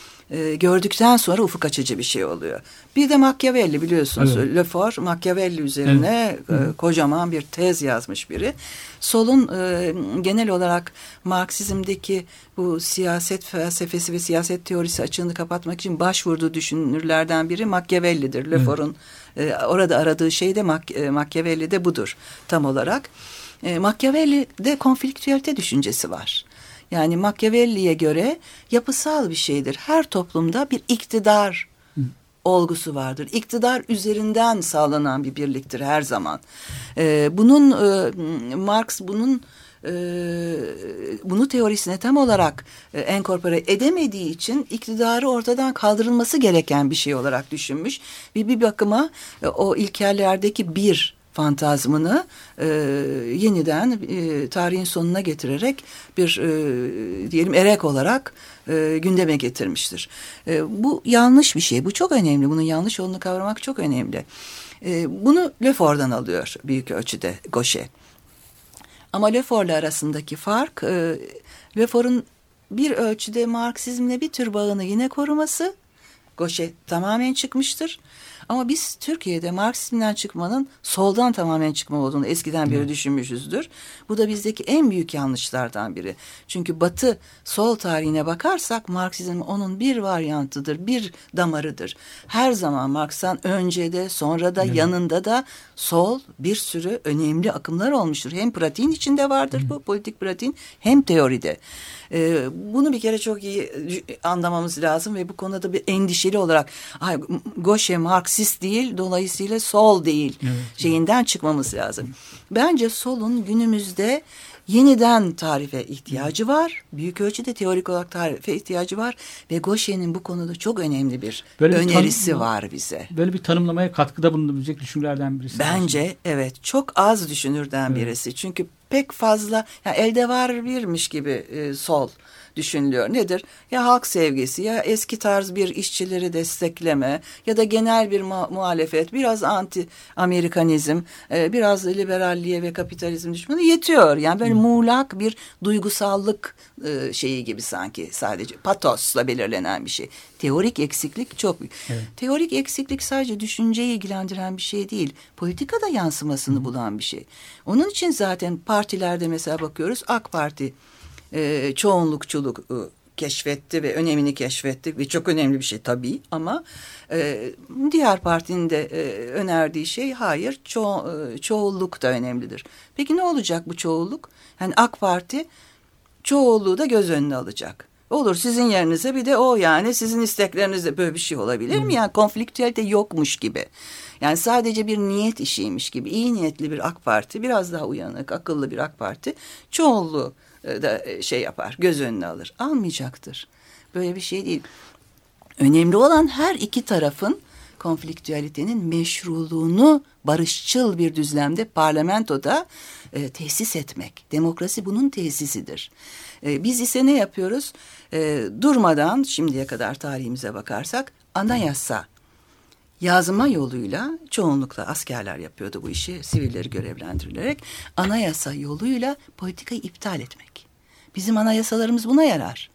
gördükten sonra ufuk açıcı bir şey oluyor. Bir de Machiavelli biliyorsunuz. Evet. Lefort Machiavelli üzerine e, kocaman bir tez yazmış biri. Solun e, genel olarak Marksizmdeki bu siyaset felsefesi ve siyaset teorisi açığını kapatmak için başvurduğu düşünürlerden biri Machiavelli'dir. Lefort'un e, orada aradığı şey de Mach, e, Machiavelli'de budur tam olarak. E, Machiavelli'de konfliktüelite düşüncesi var. Yani Machiavelli'ye göre yapısal bir şeydir. Her toplumda bir iktidar olgusu vardır. İktidar üzerinden sağlanan bir birliktir her zaman. Ee, bunun e, Marx bunun e, bunu teorisine tam olarak e, enkorpore edemediği için iktidarı ortadan kaldırılması gereken bir şey olarak düşünmüş. Ve bir bakıma e, o ilkellerdeki bir fantazmını e, yeniden e, tarihin sonuna getirerek bir e, diyelim erek olarak e, gündeme getirmiştir. E, bu yanlış bir şey. Bu çok önemli. Bunun yanlış olduğunu kavramak çok önemli. E, bunu Lefort'dan alıyor büyük ölçüde Gauchet. Ama Lefort'la arasındaki fark e, Lefort'un bir ölçüde Marksizmle bir tür bağını yine koruması. Gauchet tamamen çıkmıştır. Ama biz Türkiye'de Marksizmden çıkmanın soldan tamamen çıkma olduğunu eskiden beri düşünmüşüzdür. Bu da bizdeki en büyük yanlışlardan biri. Çünkü Batı sol tarihine bakarsak Marksizm onun bir varyantıdır, bir damarıdır. Her zaman Marx'tan önce de sonra da yanında da sol bir sürü önemli akımlar olmuştur. Hem pratiğin içinde vardır bu politik pratiğin hem teoride. Ee, bunu bir kere çok iyi anlamamız lazım ve bu konuda bir endişeli olarak ay, Gauchet Marksist değil dolayısıyla sol değil şeyinden çıkmamız lazım. Bence solun günümüzde yeniden tarife ihtiyacı var. Büyük ölçüde teorik olarak tarife ihtiyacı var ve Gauchet'in bu konuda çok önemli bir Böyle bir önerisi tanım- var bize. Böyle bir tanımlamaya katkıda bulunabilecek düşünürlerden birisi. Bence evet çok az düşünürden birisi. Çünkü pek fazla yani elde var birmiş gibi e, sol düşünülüyor. Nedir? Ya halk sevgisi ya eski tarz bir işçileri destekleme ya da genel bir mu- muhalefet biraz anti Amerikanizm e, biraz liberalliğe ve kapitalizm düşmanı yetiyor. Yani böyle muğlak bir duygusallık e, şeyi gibi sanki sadece patosla belirlenen bir şey. Teorik eksiklik çok büyük. Teorik eksiklik sadece düşünceyi ilgilendiren bir şey değil. Politikada yansımasını bulan bir şey. Onun için zaten partilerde mesela bakıyoruz AK Parti e, çoğunlukçuluk e, keşfetti ve önemini keşfetti ve çok önemli bir şey tabii ama e, diğer partinin de e, önerdiği şey hayır ço e, çoğulluk da önemlidir. Peki ne olacak bu çoğulluk? Yani AK Parti çoğulluğu da göz önüne alacak. Olur sizin yerinize bir de o yani sizin isteklerinizde böyle bir şey olabilir mi? Yani konfliktüelite yokmuş gibi. Yani sadece bir niyet işiymiş gibi. iyi niyetli bir AK Parti biraz daha uyanık, akıllı bir AK Parti çoğunluğu e, da e, şey yapar, göz önüne alır. Almayacaktır. Böyle bir şey değil. Önemli olan her iki tarafın konfliktüelitenin meşruluğunu barışçıl bir düzlemde parlamentoda e, tesis etmek. Demokrasi bunun tesisidir. E, biz ise ne yapıyoruz? E, durmadan şimdiye kadar tarihimize bakarsak anayasa yazma yoluyla çoğunlukla askerler yapıyordu bu işi sivilleri görevlendirilerek anayasa yoluyla politikayı iptal etmek. Bizim anayasalarımız buna yarar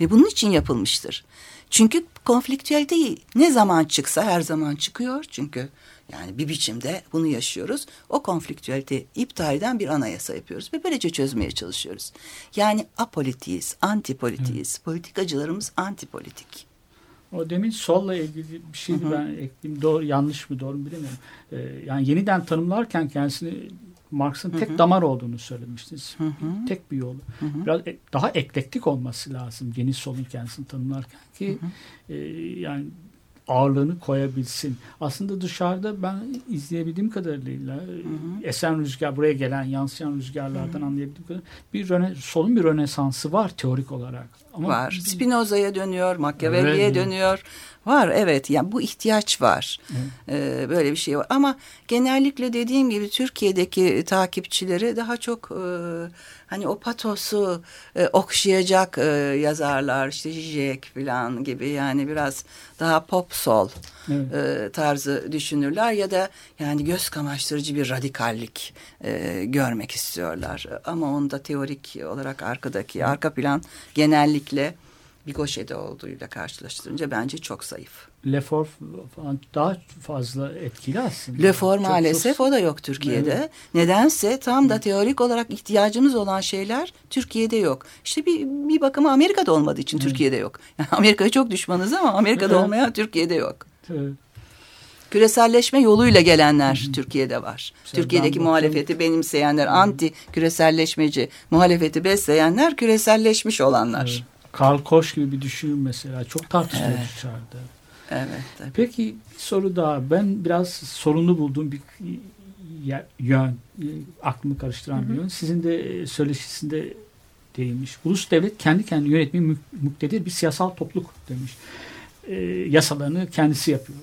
ve bunun için yapılmıştır. Çünkü konfliktüelite ne zaman çıksa her zaman çıkıyor çünkü yani bir biçimde bunu yaşıyoruz. O konfliktüelite iptal eden bir anayasa yapıyoruz ve böylece çözmeye çalışıyoruz. Yani apolitiyiz, antipolitiyiz. Politikacılarımız antipolitik. O demin solla ilgili bir şeydi ben ekleyeyim. Doğru, yanlış mı doğru mu bilemiyorum. Ee, yani yeniden tanımlarken kendisini Marx'ın tek damar olduğunu söylemiştiniz. Tek bir yolu. Biraz e- daha eklektik olması lazım yeni solun kendisini tanımlarken ki e, yani ağırlığını koyabilsin. Aslında dışarıda ben izleyebildiğim kadarıyla e, esen rüzgar buraya gelen yansıyan rüzgarlardan anlayabildiğim kadarıyla bir röne, solun bir rönesansı var teorik olarak. Ama var. Spinoza'ya dönüyor, Machiavelli'ye Evet. dönüyor. Var evet yani bu ihtiyaç var. Ee, böyle bir şey var. Ama genellikle dediğim gibi Türkiye'deki takipçileri daha çok e, hani o patosu e, okşayacak e, yazarlar işte Zizek falan gibi yani biraz daha pop sol Evet. e, tarzı düşünürler ya da yani göz kamaştırıcı bir radikallik e, görmek istiyorlar. Ama onda teorik olarak arkadaki arka plan genellikle Bigoşe'de olduğuyla karşılaştırınca bence çok zayıf. Lefort falan daha fazla etkili aslında. Lefor Çok- maalesef çok- o da yok Türkiye'de. Nedense tam da teorik olarak ihtiyacımız olan şeyler Türkiye'de yok. İşte bir, bir bakıma Amerika'da olmadığı için Türkiye'de yok. Yani Amerika'ya çok düşmanız ama Amerika'da Evet. olmayan Türkiye'de yok. Evet. Küreselleşme yoluyla gelenler Türkiye'de var. Mesela Türkiye'deki muhalefeti benimseyenler, anti küreselleşmeci muhalefeti besleyenler küreselleşmiş olanlar. Evet. Karl Koch gibi bir düşünür mesela. Çok tartışılıyor dışarıda. Evet. tabii. Peki bir soru daha. Ben biraz sorunlu bulduğum bir yön, e, aklımı karıştıran bir yön. Sizin de e, söyleşisinde değinmiş. Ulus devlet kendi kendini yönetmeyi muktedir bir siyasal topluluk demiş. E, yasalarını kendisi yapıyor.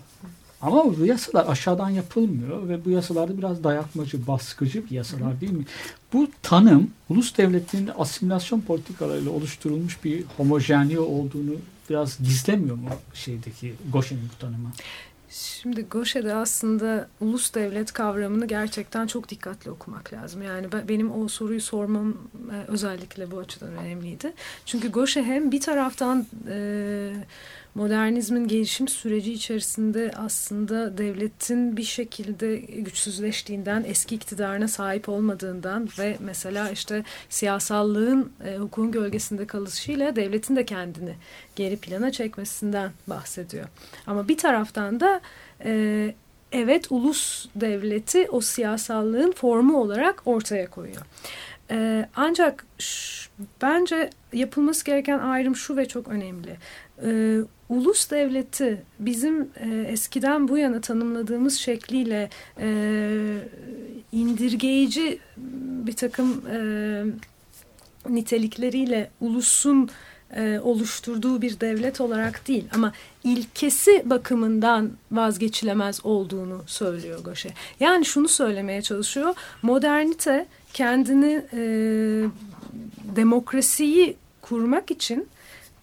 Ama bu yasalar aşağıdan yapılmıyor ve bu yasalarda biraz dayatmacı, baskıcı bir yasalar değil mi? Bu tanım ulus devletinin asimilasyon politikalarıyla oluşturulmuş bir homojenliği olduğunu biraz gizlemiyor mu şeydeki Goshen'in bu tanımı? Şimdi Goshe'de aslında ulus devlet kavramını gerçekten çok dikkatli okumak lazım. Yani ben- benim o soruyu sormam e, özellikle bu açıdan önemliydi. Çünkü Goshe hem bir taraftan e, modernizmin gelişim süreci içerisinde aslında devletin bir şekilde güçsüzleştiğinden, eski iktidarına sahip olmadığından ve mesela işte siyasallığın e, hukukun gölgesinde kalışıyla devletin de kendini geri plana çekmesinden bahsediyor. Ama bir taraftan da e, evet ulus devleti o siyasallığın formu olarak ortaya koyuyor. E, ancak ş- bence yapılması gereken ayrım şu ve çok önemli. E, ulus devleti bizim e, eskiden bu yana tanımladığımız şekliyle e, indirgeyici bir takım e, nitelikleriyle ulusun e, oluşturduğu bir devlet olarak değil ama ilkesi bakımından vazgeçilemez olduğunu söylüyor Goşe. Yani şunu söylemeye çalışıyor. Modernite kendini e, demokrasiyi kurmak için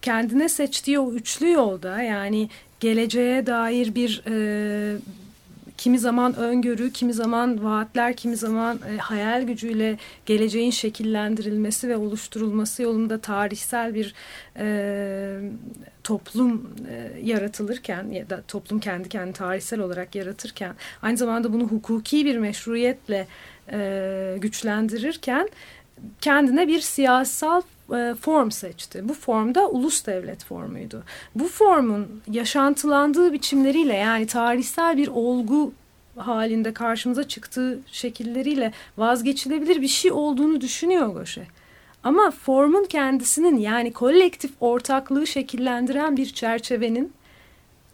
kendine seçtiği o üçlü yolda yani geleceğe dair bir e, kimi zaman öngörü, kimi zaman vaatler, kimi zaman e, hayal gücüyle geleceğin şekillendirilmesi ve oluşturulması yolunda tarihsel bir e, toplum e, yaratılırken ya da toplum kendi kendini tarihsel olarak yaratırken aynı zamanda bunu hukuki bir meşruiyetle e, güçlendirirken kendine bir siyasal e, form seçti. Bu formda ulus devlet formuydu. Bu formun yaşantılandığı biçimleriyle yani tarihsel bir olgu halinde karşımıza çıktığı şekilleriyle vazgeçilebilir bir şey olduğunu düşünüyor Goşe. Ama formun kendisinin yani kolektif ortaklığı şekillendiren bir çerçevenin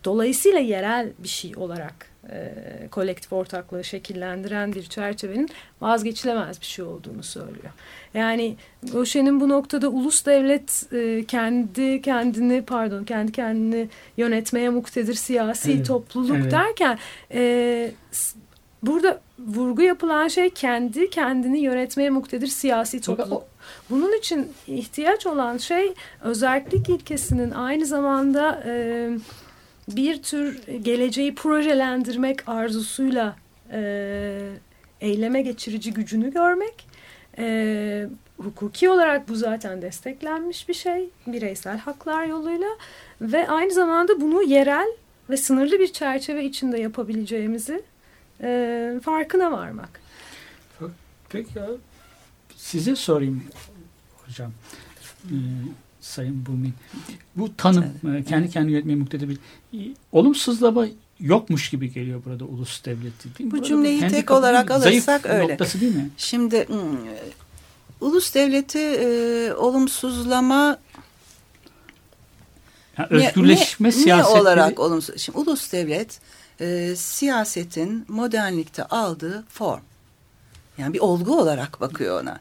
dolayısıyla yerel bir şey olarak e, kolektif ortaklığı şekillendiren bir çerçevenin vazgeçilemez bir şey olduğunu söylüyor. Yani Goshen'in bu noktada ulus devlet e, kendi kendini pardon kendi kendini yönetmeye muktedir siyasi Evet, topluluk evet. derken e, burada vurgu yapılan şey kendi kendini yönetmeye muktedir siyasi topluluk. Bunun için ihtiyaç olan şey özellik ilkesinin aynı zamanda e, bir tür geleceği projelendirmek arzusuyla e, eyleme geçirici gücünü görmek. E, hukuki olarak bu zaten desteklenmiş bir şey bireysel haklar yoluyla ve aynı zamanda bunu yerel ve sınırlı bir çerçeve içinde yapabileceğimizi e, farkına varmak. Peki size sorayım hocam. Ee, Sayın Bumin. Bu tanım e, kendi kendini yönetmeye muktedir e, olumsuzlama yokmuş gibi geliyor burada ulus devleti. Değil mi? Bu Burada cümleyi tek olarak alırsak öyle. noktası değil mi? Şimdi hmm, ulus devleti e, olumsuzlama Yani Ne- özgürleşme ne, siyasetleri ne olarak olumsuz? Şimdi ulus devlet e, siyasetin modernlikte aldığı form. Yani bir olgu olarak bakıyor ona.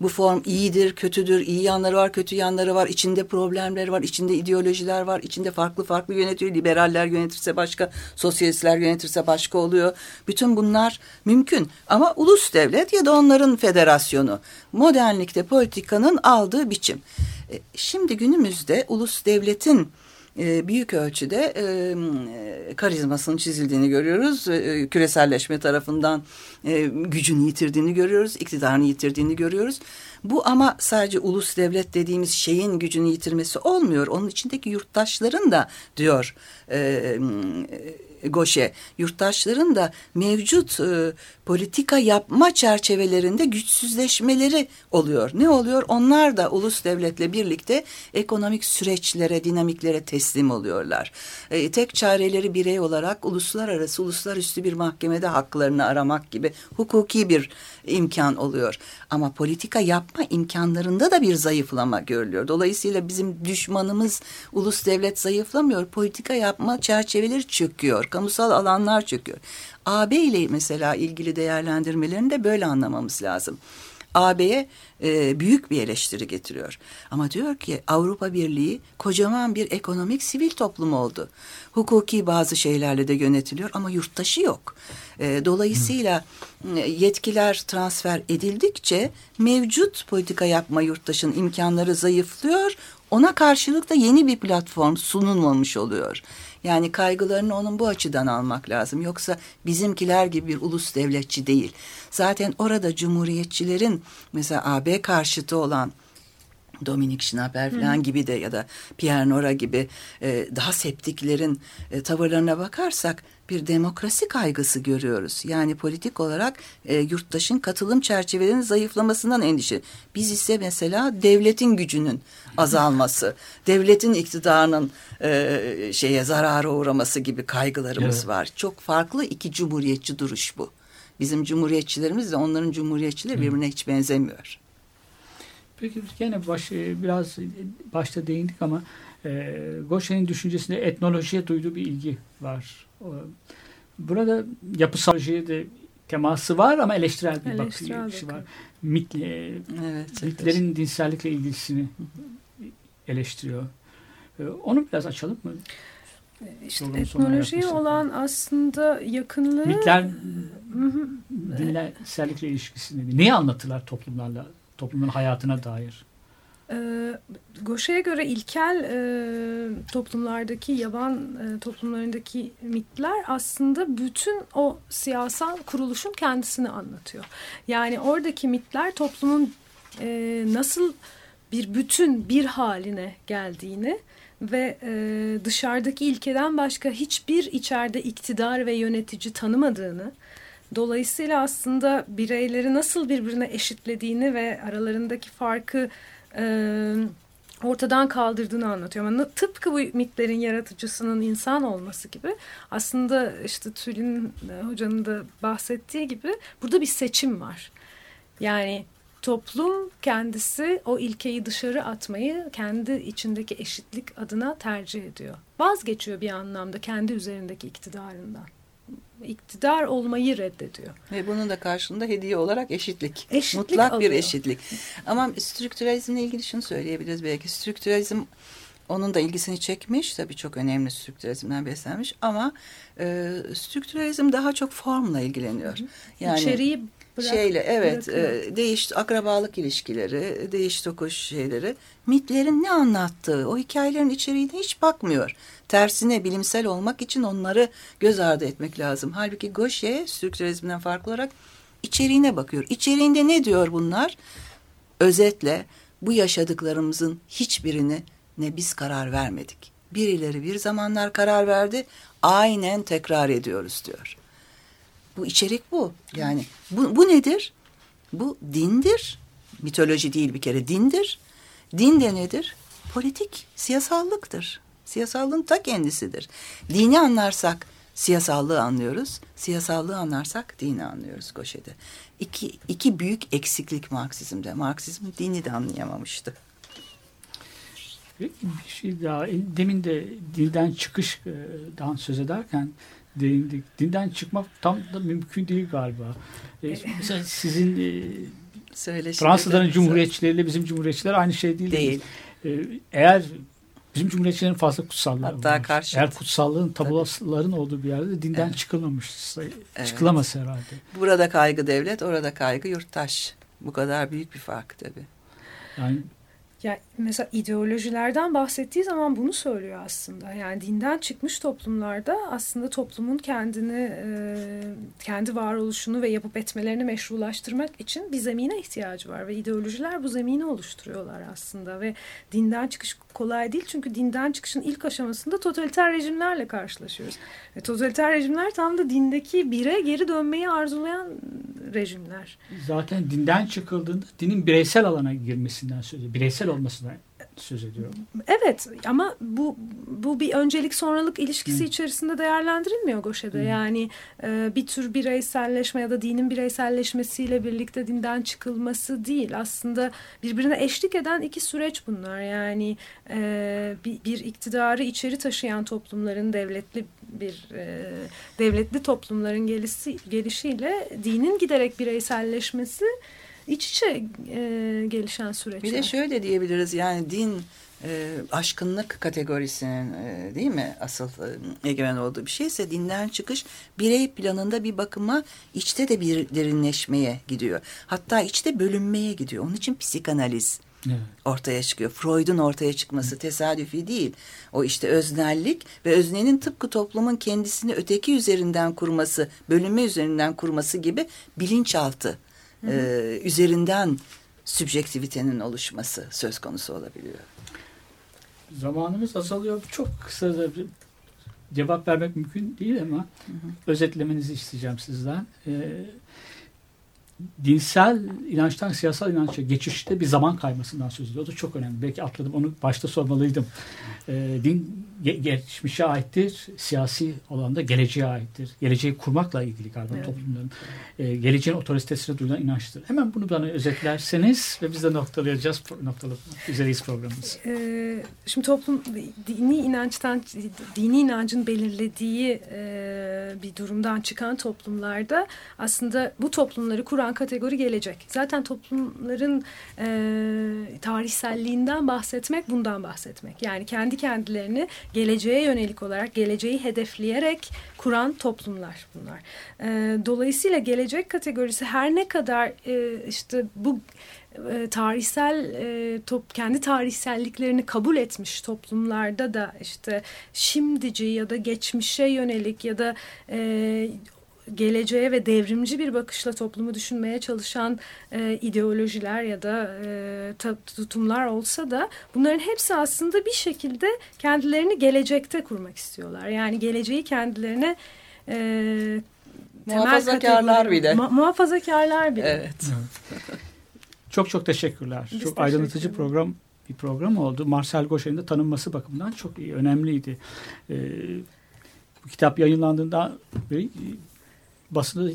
Bu form iyidir, kötüdür, iyi yanları var, kötü yanları var, içinde problemler var, içinde ideolojiler var, içinde farklı farklı yönetiyor. Liberaller yönetirse başka, sosyalistler yönetirse başka oluyor. Bütün bunlar mümkün. Ama ulus devlet ya da onların federasyonu modernlikte politikanın aldığı biçim. E, Şimdi günümüzde ulus devletin e, büyük ölçüde e, e, karizmasının çizildiğini görüyoruz. E, küreselleşme tarafından e, gücünü yitirdiğini görüyoruz, iktidarını yitirdiğini görüyoruz. Bu ama sadece ulus devlet dediğimiz şeyin gücünü yitirmesi olmuyor. Onun içindeki yurttaşların da diyor Goşe, yurttaşların da mevcut politika yapma çerçevelerinde güçsüzleşmeleri oluyor. Ne oluyor? Onlar da ulus devletle birlikte ekonomik süreçlere, dinamiklere teslim oluyorlar. E, tek çareleri birey olarak uluslararası, uluslararası bir mahkemede haklarını aramak gibi hukuki bir imkan oluyor. Ama politika yapma imkanlarında da bir zayıflama görülüyor. Dolayısıyla bizim düşmanımız ulus devlet zayıflamıyor. Politika yapma çerçeveleri çöküyor. Kamusal alanlar çöküyor. AB ile mesela ilgili değerlendirmelerini de böyle anlamamız lazım. AB'ye e, büyük bir eleştiri getiriyor. Ama diyor ki Avrupa Birliği kocaman bir ekonomik sivil toplum oldu. Hukuki bazı şeylerle de yönetiliyor ama yurttaşı yok. E, dolayısıyla e, yetkiler transfer edildikçe mevcut politika yapma yurttaşın imkanları zayıflıyor. Ona karşılık da yeni bir platform sunulmamış oluyor. Yani kaygılarını onun bu açıdan almak lazım. Yoksa bizimkiler gibi bir ulus devletçi değil. Zaten orada cumhuriyetçilerin mesela AB karşıtı olan Dominik Schnabel falan gibi de ya da Pierre Nora gibi e, daha septiklerin e, tavırlarına bakarsak bir demokrasi kaygısı görüyoruz. Yani politik olarak e, yurttaşın katılım çerçevelerinin zayıflamasından endişe. Biz ise mesela devletin gücünün azalması, devletin iktidarının e, şeye zarara uğraması gibi kaygılarımız Evet. var. Çok farklı iki cumhuriyetçi duruş bu. Bizim cumhuriyetçilerimiz de onların cumhuriyetçileri birbirine hiç benzemiyor. Peki gene baş, biraz başta değindik ama e, Goshen'in düşüncesinde etnolojiye duyduğu bir ilgi var. Burada yapısalcıya de teması var ama eleştirel bir Eleştirel bakışı var. bakıyor. Mit, e, Evet. mitlerin dinsellikle ilgisini eleştiriyor. E, onu biraz açalım mı? İşte etnolojiye olan aslında yakınlığı Mitler Hı hı. dinsellikle ilişkisi nedir? Neyi anlatırlar toplumlarla, toplumların hayatına dair? Ee, Gauchet'e göre ilkel e, toplumlardaki yaban e, toplumlarındaki mitler aslında bütün o siyasal kuruluşun kendisini anlatıyor. Yani oradaki mitler toplumun e, nasıl bir bütün bir haline geldiğini ve e, dışarıdaki ilkeden başka hiçbir içeride iktidar ve yönetici tanımadığını Dolayısıyla aslında bireyleri nasıl birbirine eşitlediğini ve aralarındaki farkı e, ortadan kaldırdığını anlatıyor. Ama tıpkı bu mitlerin yaratıcısının insan olması gibi aslında işte Tülin e, hocanın da bahsettiği gibi burada bir seçim var. Yani toplum kendisi o ilkeyi dışarı atmayı kendi içindeki eşitlik adına tercih ediyor. Vazgeçiyor bir anlamda kendi üzerindeki iktidarından. İktidar olmayı reddediyor. Ve bunun da karşılığında hediye olarak eşitlik. Eşitlik Mutlak bir alıyor. eşitlik. Ama strüktüralizmle ilgili şunu söyleyebiliriz belki. Strüktüralizm onun da ilgisini çekmiş. Tabii çok önemli strüktüralizmden beslenmiş. Ama e, strüktüralizm daha çok formla ilgileniyor. Yani İçeriği bırak, şeyle evet bırakıyor. e, değiş akrabalık ilişkileri, değiş tokuş şeyleri, mitlerin ne anlattığı, o hikayelerin içeriğine hiç bakmıyor. Tersine bilimsel olmak için onları göz ardı etmek lazım. Halbuki Gauchet strüktüralizmden farklı olarak içeriğine bakıyor. İçeriğinde ne diyor bunlar? Özetle bu yaşadıklarımızın hiçbirini ne biz karar vermedik. Birileri bir zamanlar karar verdi, aynen tekrar ediyoruz diyor. Bu içerik bu. Yani bu, bu nedir? Bu dindir. Mitoloji değil bir kere dindir. Din de nedir? Politik, siyasallıktır. Siyasallığın ta kendisidir. Dini anlarsak siyasallığı anlıyoruz. Siyasallığı anlarsak dini anlıyoruz Goşe'de. İki, iki büyük eksiklik Marksizm'de. Marksizm dini de anlayamamıştı. Bir şey daha, demin de dinden çıkıştan söz ederken değindik. Dinden çıkmak tam da mümkün değil galiba. E, mesela sizin e, Söyleşi Fransızların cumhuriyetçileriyle bizim cumhuriyetçiler aynı şey değil. Değil. E, eğer bizim cumhuriyetçilerin fazla kutsallığı Hatta var. karşıt. Eğer kutsallığın tabulaların olduğu bir yerde de dinden Evet. çıkılmamış. Evet. Çıkılamaz herhalde. Burada kaygı devlet, orada kaygı yurttaş. Bu kadar büyük bir fark tabii. Yani Ya mesela ideolojilerden bahsettiği zaman bunu söylüyor aslında. Yani dinden çıkmış toplumlarda aslında toplumun kendini, kendi varoluşunu ve yapıp etmelerini meşrulaştırmak için bir zemine ihtiyacı var ve ideolojiler bu zemini oluşturuyorlar aslında ve dinden çıkış kolay değil çünkü dinden çıkışın ilk aşamasında totaliter rejimlerle karşılaşıyoruz. Ve totaliter rejimler tam da dindeki bire geri dönmeyi arzulayan rejimler. zaten dinden çıkıldığında dinin bireysel alana girmesinden söz ediyor. Bireysel olmasından söz ediyor. Evet ama bu bu bir öncelik sonralık ilişkisi Hı. içerisinde değerlendirilmiyor Goşe'de. Hı. Yani e, bir tür bireyselleşme ya da dinin bireyselleşmesiyle birlikte dinden çıkılması değil. Aslında birbirine eşlik eden iki süreç bunlar. Yani e, bir, bir iktidarı içeri taşıyan toplumların devletli bir e, devletli toplumların gelişi, gelişiyle dinin giderek bireyselleşmesi iç içe e, gelişen süreçler. Bir de şöyle diyebiliriz yani din e, aşkınlık kategorisinin e, değil mi asıl e, egemen olduğu bir şeyse dinden çıkış birey planında bir bakıma içte de bir derinleşmeye gidiyor. Hatta içte bölünmeye gidiyor. Onun için psikanaliz Evet. ortaya çıkıyor. Freud'un ortaya çıkması tesadüfi değil. O işte öznellik ve öznenin tıpkı toplumun kendisini öteki üzerinden kurması, bölünme üzerinden kurması gibi bilinçaltı e, üzerinden sübjektivitenin oluşması söz konusu olabiliyor. Zamanımız azalıyor. Çok kısa da bir cevap vermek mümkün değil ama özetlemenizi isteyeceğim sizden. Ee, dinsel inançtan siyasal inança geçişte bir zaman kaymasından söz ediyor. O da çok önemli. Belki atladım onu başta sormalıydım. Ee, din ge- geçmişe aittir, siyasi olanda geleceğe aittir. Geleceği kurmakla ilgili galiba Evet. toplumların. Ee, geleceğin otoritesine duyulan inançtır. Hemen bunu bana özetlerseniz ve biz de noktalayacağız. Noktalamak üzereyiz programımızı. Ee, şimdi toplum dini inançtan dini inancın belirlediği e, bir durumdan çıkan toplumlarda aslında bu toplumları kuran kategori gelecek. Zaten toplumların e, tarihselliğinden bahsetmek bundan bahsetmek. Yani kendi kendilerini geleceğe yönelik olarak geleceği hedefleyerek kuran toplumlar bunlar. E, dolayısıyla gelecek kategorisi her ne kadar e, işte bu e, tarihsel e, top, kendi tarihselliklerini kabul etmiş toplumlarda da işte şimdici ya da geçmişe yönelik ya da e, geleceğe ve devrimci bir bakışla toplumu düşünmeye çalışan e, ideolojiler ya da e, tutumlar olsa da bunların hepsi aslında bir şekilde kendilerini gelecekte kurmak istiyorlar. Yani geleceği kendilerine e, muhafazakarlar bile. Mu muhafazakarlar bile. Evet. Çok çok teşekkürler. Biz çok teşekkür aydınlatıcı program bir program oldu. Marcel Gauchet'in de tanınması bakımından çok iyi, önemliydi. Ee, bu kitap yayınlandığında beri basında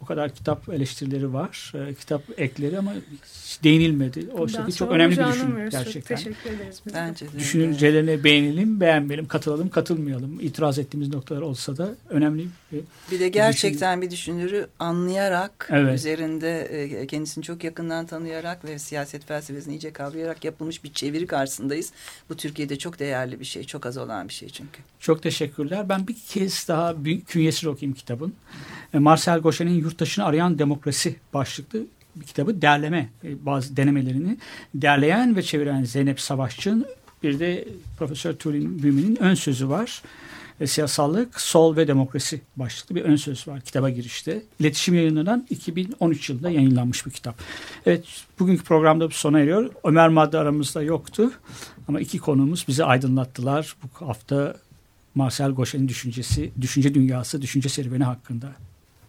o kadar kitap eleştirileri var, e, kitap ekleri ama hiç değinilmedi. Bundan ki çok önemli bir düşün gerçekten. teşekkür ederiz. Bence de. Düşüncelerine beğenelim, beğenmeyelim, katılalım, katılmayalım. İtiraz ettiğimiz noktalar olsa da önemli bir Bir de gerçekten bir düşünürü anlayarak, Evet. üzerinde e, kendisini çok yakından tanıyarak ve siyaset felsefesini iyice kavrayarak yapılmış bir çeviri karşısındayız. Bu Türkiye'de çok değerli bir şey, çok az olan bir şey çünkü. Çok teşekkürler. Ben bir kez daha bir künyesini okuyayım kitabın. E, Marcel Gauchet'in Yurttaşını Arayan Demokrasi başlıklı bir kitabı derleme e, bazı denemelerini derleyen ve çeviren Zeynep Savaşçı'nın bir de Profesör Turin Bümi'nin ön sözü var. E, siyasallık, sol ve demokrasi başlıklı bir ön söz var kitaba girişte. İletişim yayınlanan 2013 yılında yayınlanmış bir kitap. Evet bugünkü programda bu sona eriyor. Ömer Madde aramızda yoktu ama iki konuğumuz bizi aydınlattılar. Bu hafta Marcel Gauchet'in düşüncesi, düşünce dünyası, düşünce serüveni hakkında.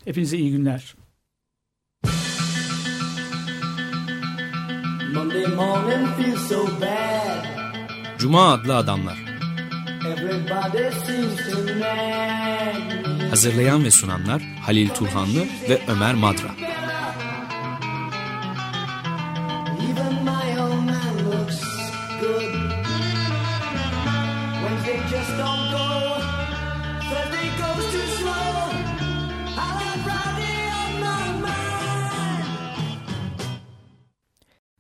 Hepinize iyi günler. Monday morning feels so bad. Cuma adlı adamlar. Hazırlayan ve sunanlar Halil Turhanlı ve Ömer Madra.